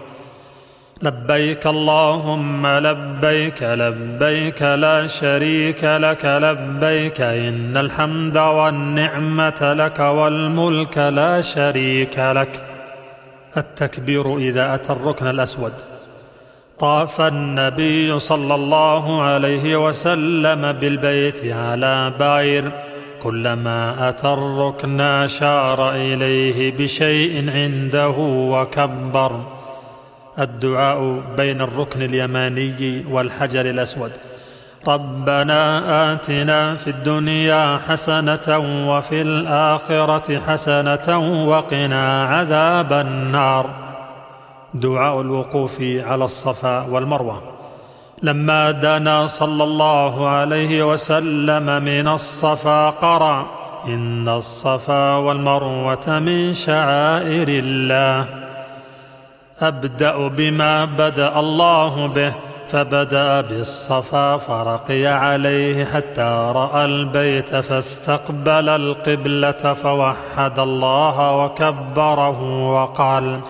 لبيك اللهم لبيك لبيك لا شريك لك لبيك إن الحمد والنعمة لك والملك لا شريك لك. التكبير إذا أتى الركن الأسود. طاف النبي صلى الله عليه وسلم بالبيت على بعير. كلما اتى الركن اشار إليه بشيء عنده وكبر. الدعاء بين الركن اليماني والحجر الأسود. ربنا آتنا في الدنيا حسنة وفي الآخرة حسنة وقنا عذاب النار. دعاء الوقوف على الصفا والمروة. لما دنا صلى الله عليه وسلم من الصفا قرا إن الصفا والمروة من شعائر الله. أبدأ بما بدأ الله به فبدأ بالصفا فرقي عليه حتى رأى البيت فاستقبل القبلة فوحد الله وكبره وقال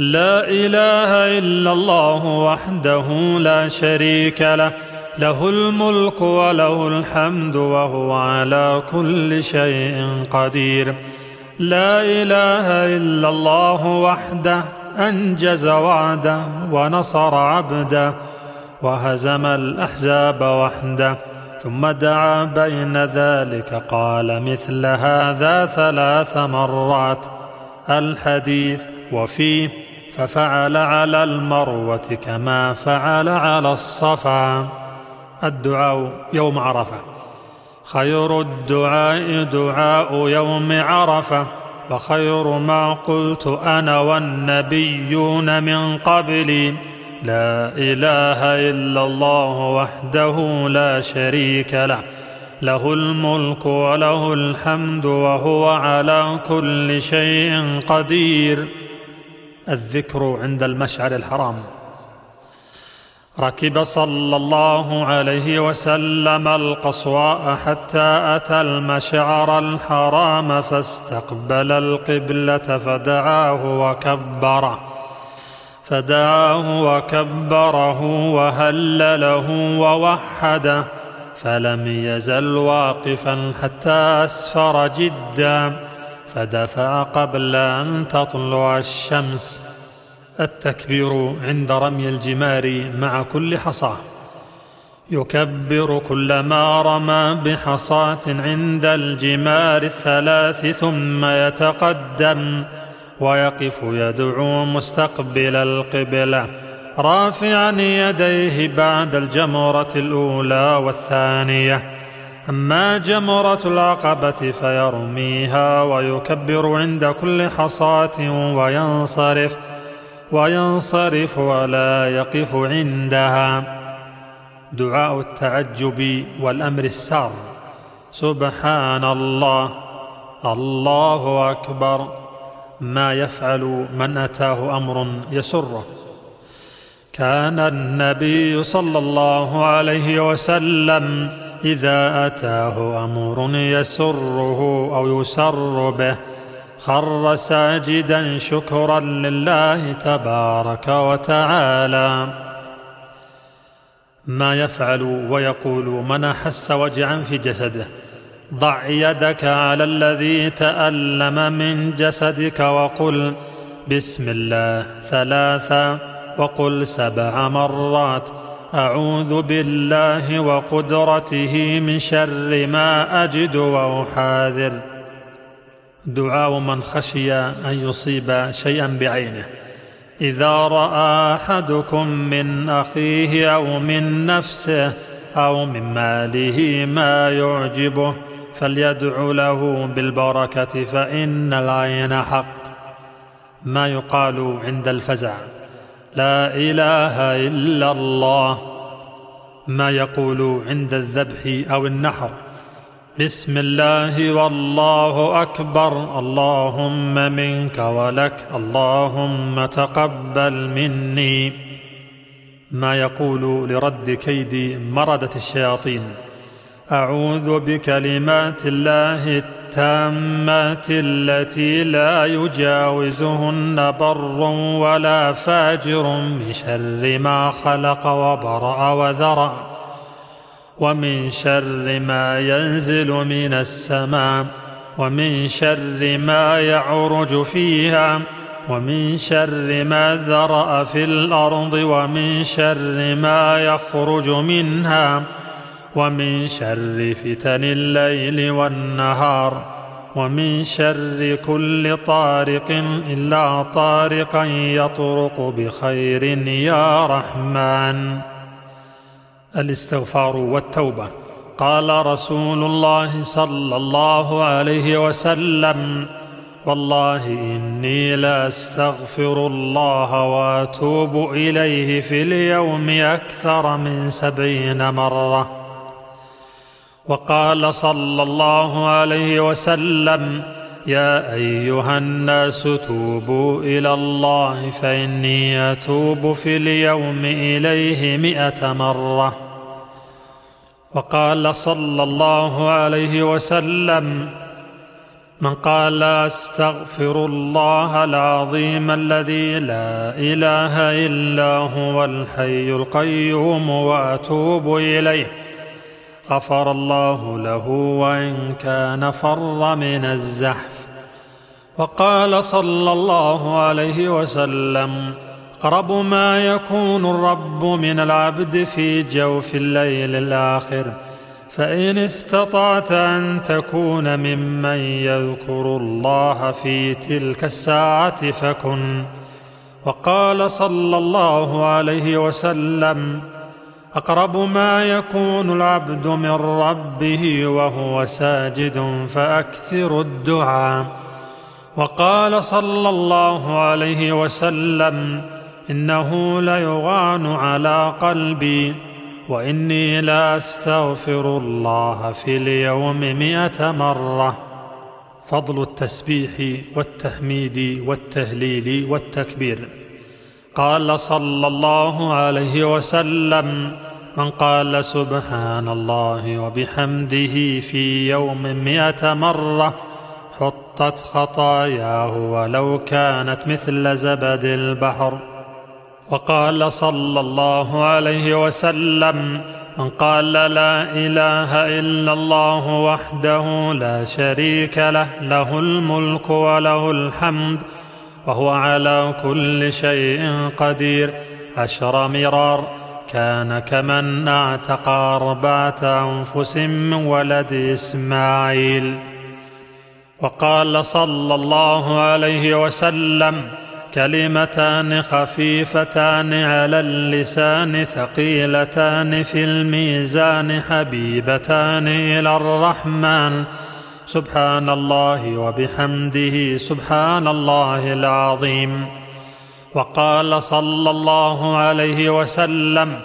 لا إله إلا الله وحده لا شريك له. له الملك وله الحمد وهو على كل شيء قدير. لا إله إلا الله وحده أنجز وعده ونصر عبده وهزم الأحزاب وحده ثم دعا بين ذلك قال مثل هذا ثلاث مرات. الحديث وفيه ففعل على المروة كما فعل على الصفا. الدعاء يوم عرفة. خير الدعاء دعاء يوم عرفة. وخير ما قلت أنا والنبيون من قبلي. لا إله إلا الله وحده لا شريك له. له الملك وله الحمد وهو على كل شيء قدير. الذكر عند المشعر الحرام. ركب صلى الله عليه وسلم القصواء حتى أتى المشعر الحرام فاستقبل القبلة فدعاه وكبره. فدعاه وكبره وهلله ووحده. فلم يزل واقفا حتى أسفر جدا. فدفع قبل أن تطلع الشمس. التكبير عند رمي الجمار مع كل حصاه يكبر كلما رمى بحصاة عند الجمار الثلاث ثم يتقدم. ويقف يدعو مستقبل القبلة. رافعا يديه بعد الجمرة الأولى والثانية. أما جمرة العقبة فيرميها ويكبر عند كل حصاة وينصرف وينصرف ولا يقف عندها. دعاء التعجب والأمر السار سبحان الله. الله أكبر. ما يفعل من أتاه أمر يسره. كان النبي صلى الله عليه وسلم إذا أتاه أمر يسره أو يسر به خر ساجدا شكرا لله تبارك وتعالى. ما يفعل ويقول من أحس وجعا في جسده ضع يدك على الذي تألم من جسدك وقل بسم الله ثلاثا وقل سبع مرات أعوذ بالله وقدرته من شر ما أجد وأحاذر. دعاء من خشي أن يصيب شيئا بعينه. إذا رأى أحدكم من أخيه أو من نفسه أو من ماله ما يعجبه فليدع له بالبركة فإن العين حق. ما يقال عند الفزع. لا إله إلا الله. ما يقول عند الذبح أو النحر. بسم الله والله أكبر. اللهم منك ولك. اللهم تقبل مني. ما يقول لرد كيد مردة الشياطين. أعوذ بكلمات الله التامات التي لا يجاوزهن بر ولا فاجر من شر ما خلق وبرأ وذرأ ومن شر ما ينزل من السماء ومن شر ما يعرج فيها ومن شر ما ذرأ في الأرض ومن شر ما يخرج منها ومن شر فتن الليل والنهار ومن شر كل طارق إلا طارقا يطرق بخير يا رحمن. الإستغفار والتوبة. قال رسول الله صلى الله عليه وسلم والله إني لاستغفر الله وأتوب إليه في اليوم أكثر من سبعين مرة. وقال صلى الله عليه وسلم يا أيها الناس توبوا إلى الله فإني أتوب في اليوم إليه مائه مرة. وقال صلى الله عليه وسلم من قال أستغفر الله العظيم الذي لا إله إلا هو الحي القيوم وأتوب إليه. غفر الله له وإن كان فر من الزحف. وقال صلى الله عليه وسلم أقرب ما يكون الرب من العبد في جوف الليل الآخر فإن استطعت أن تكون ممن يذكر الله في تلك الساعة فكن. وقال صلى الله عليه وسلم أقرب ما يكون العبد من ربه وهو ساجد فأكثر الدعاء. وقال صلى الله عليه وسلم إنه ليغان على قلبي وإني لاستغفر الله في اليوم مائه مرة. فضل التسبيح والتحميد والتهليل والتكبير. قال صلى الله عليه وسلم من قال سبحان الله وبحمده في يوم مئة مرة حطت خطاياه ولو كانت مثل زبد البحر. وقال صلى الله عليه وسلم من قال لا إله إلا الله وحده لا شريك له له الملك وله الحمد وهو على كل شيء قدير. عشر مرار. كان كمن اعتق أربعة أنفس من ولد إسماعيل. وقال صلى الله عليه وسلم كلمتان خفيفتان على اللسان ثقيلتان في الميزان حبيبتان إلى الرحمن. سبحان الله وبحمده سبحان الله العظيم. وقال صلى الله عليه وسلم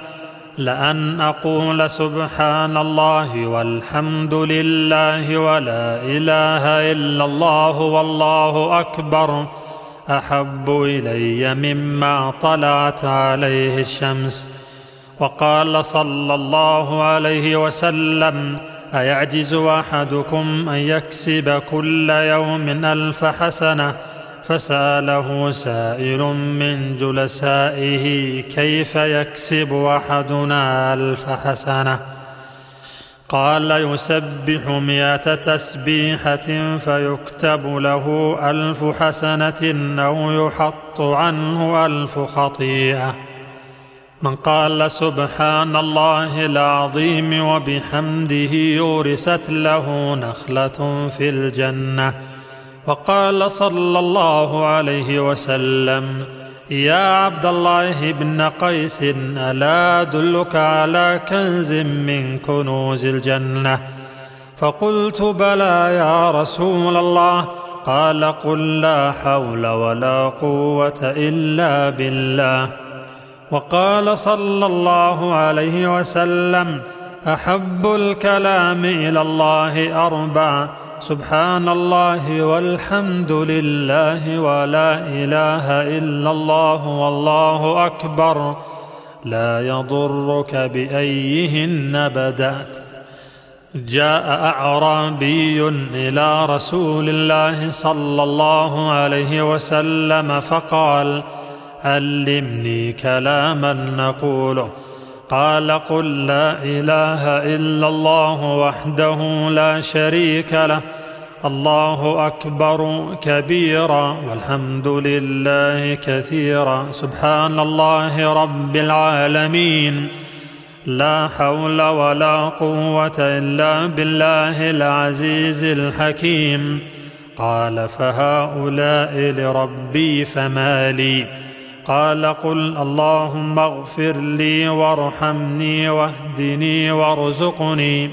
لأن أقول سبحان الله والحمد لله ولا إله إلا الله والله أكبر. أحب إلي مما طلعت عليه الشمس. وقال صلى الله عليه وسلم أيعجز أحدكم أن يكسب كل يوم ألف حسنة؟ فسأله سائل من جلسائه كيف يكسب أحدنا ألف حسنة؟ قال يسبح مائه تسبيحة فيكتب له ألف حسنة أو يحط عنه ألف خطيئة. من قال سبحان الله العظيم وبحمده يورست له نخلة في الجنة. وقال صلى الله عليه وسلم يا عبد الله بن قيس ألا أدلك على كنز من كنوز الجنة؟ فقلت بلى يا رسول الله. قال قل لا حول ولا قوة إلا بالله. وقال صلى الله عليه وسلم أحب الكلام إلى الله أربع سبحان الله والحمد لله ولا إله إلا الله والله أكبر لا يضرك بأيهن بدأت. جاء أعرابي إلى رسول الله صلى الله عليه وسلم فقال علمني كلاما نقوله. قال قل لا إله إلا الله وحده لا شريك له. الله أكبر كبيرا والحمد لله كثيرا. سبحان الله رب العالمين. لا حول ولا قوة إلا بالله العزيز الحكيم. قال فهؤلاء لربي فما لي. قال قل اللهم اغفر لي وارحمني واهدني وارزقني.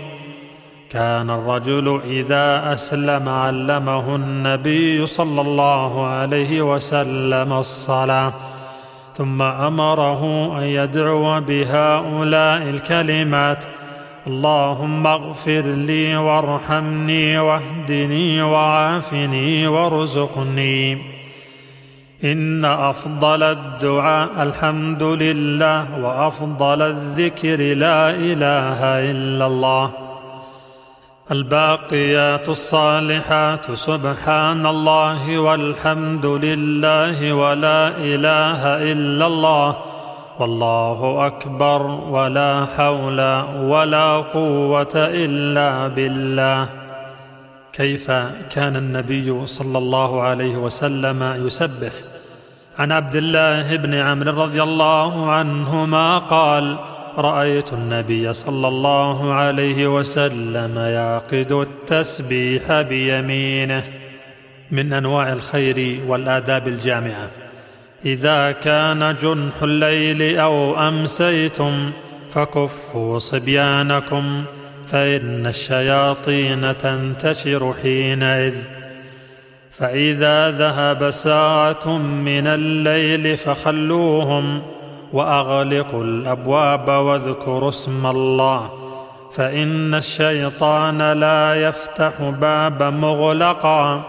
كان الرجل إذا أسلم علمه النبي صلى الله عليه وسلم الصلاة ثم أمره أن يدعو بهؤلاء الكلمات. اللهم اغفر لي وارحمني واهدني وعافني وارزقني. إن أفضل الدعاء الحمد لله وأفضل الذكر لا إله إلا الله. الباقيات الصالحات سبحان الله والحمد لله ولا إله إلا الله. والله أكبر ولا حول ولا قوة إلا بالله. كيف كان النبي صلى الله عليه وسلم يسبح؟ عن عبد الله بن عمرو رضي الله عنهما قال رأيت النبي صلى الله عليه وسلم يعقد التسبيح بيمينه من أنواع الخير والآداب الجامعة. إذا كان جنح الليل أو أمسيتم فكفوا صبيانكم فإن الشياطين تنتشر حينئذ. فإذا ذهب ساعة من الليل فخلوهم وأغلقوا الأبواب واذكروا اسم الله. فإن الشيطان لا يفتح بابا مغلقا.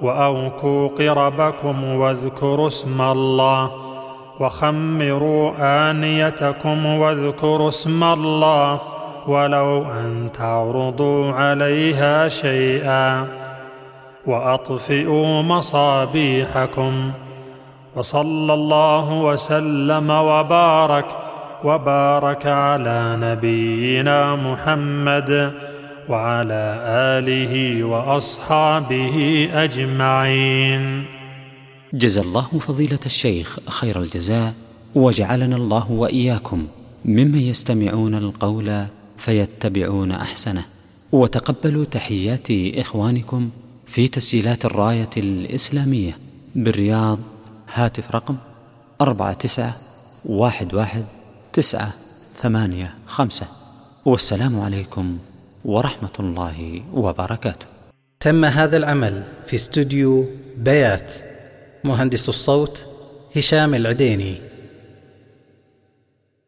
وأوكوا قربكم واذكروا اسم الله. وخمروا آنيتكم واذكروا اسم الله. ولو أن تعرضوا عليها شيئا. واطفئوا مصابيحكم. وصلى الله وسلم وبارك وبارك على نبينا محمد وعلى آله وأصحابه أجمعين. جزى الله فضيلة الشيخ خير الجزاء وجعلنا الله وإياكم ممن يستمعون القول فيتبعون أحسنه. وتقبلوا تحيات إخوانكم في تسجيلات الراية الإسلامية بالرياض هاتف رقم أربعة تسعة واحد واحد تسعة ثمانية خمسة. والسلام عليكم ورحمة الله وبركاته. تم هذا العمل في استوديو بيات. مهندس الصوت هشام العديني.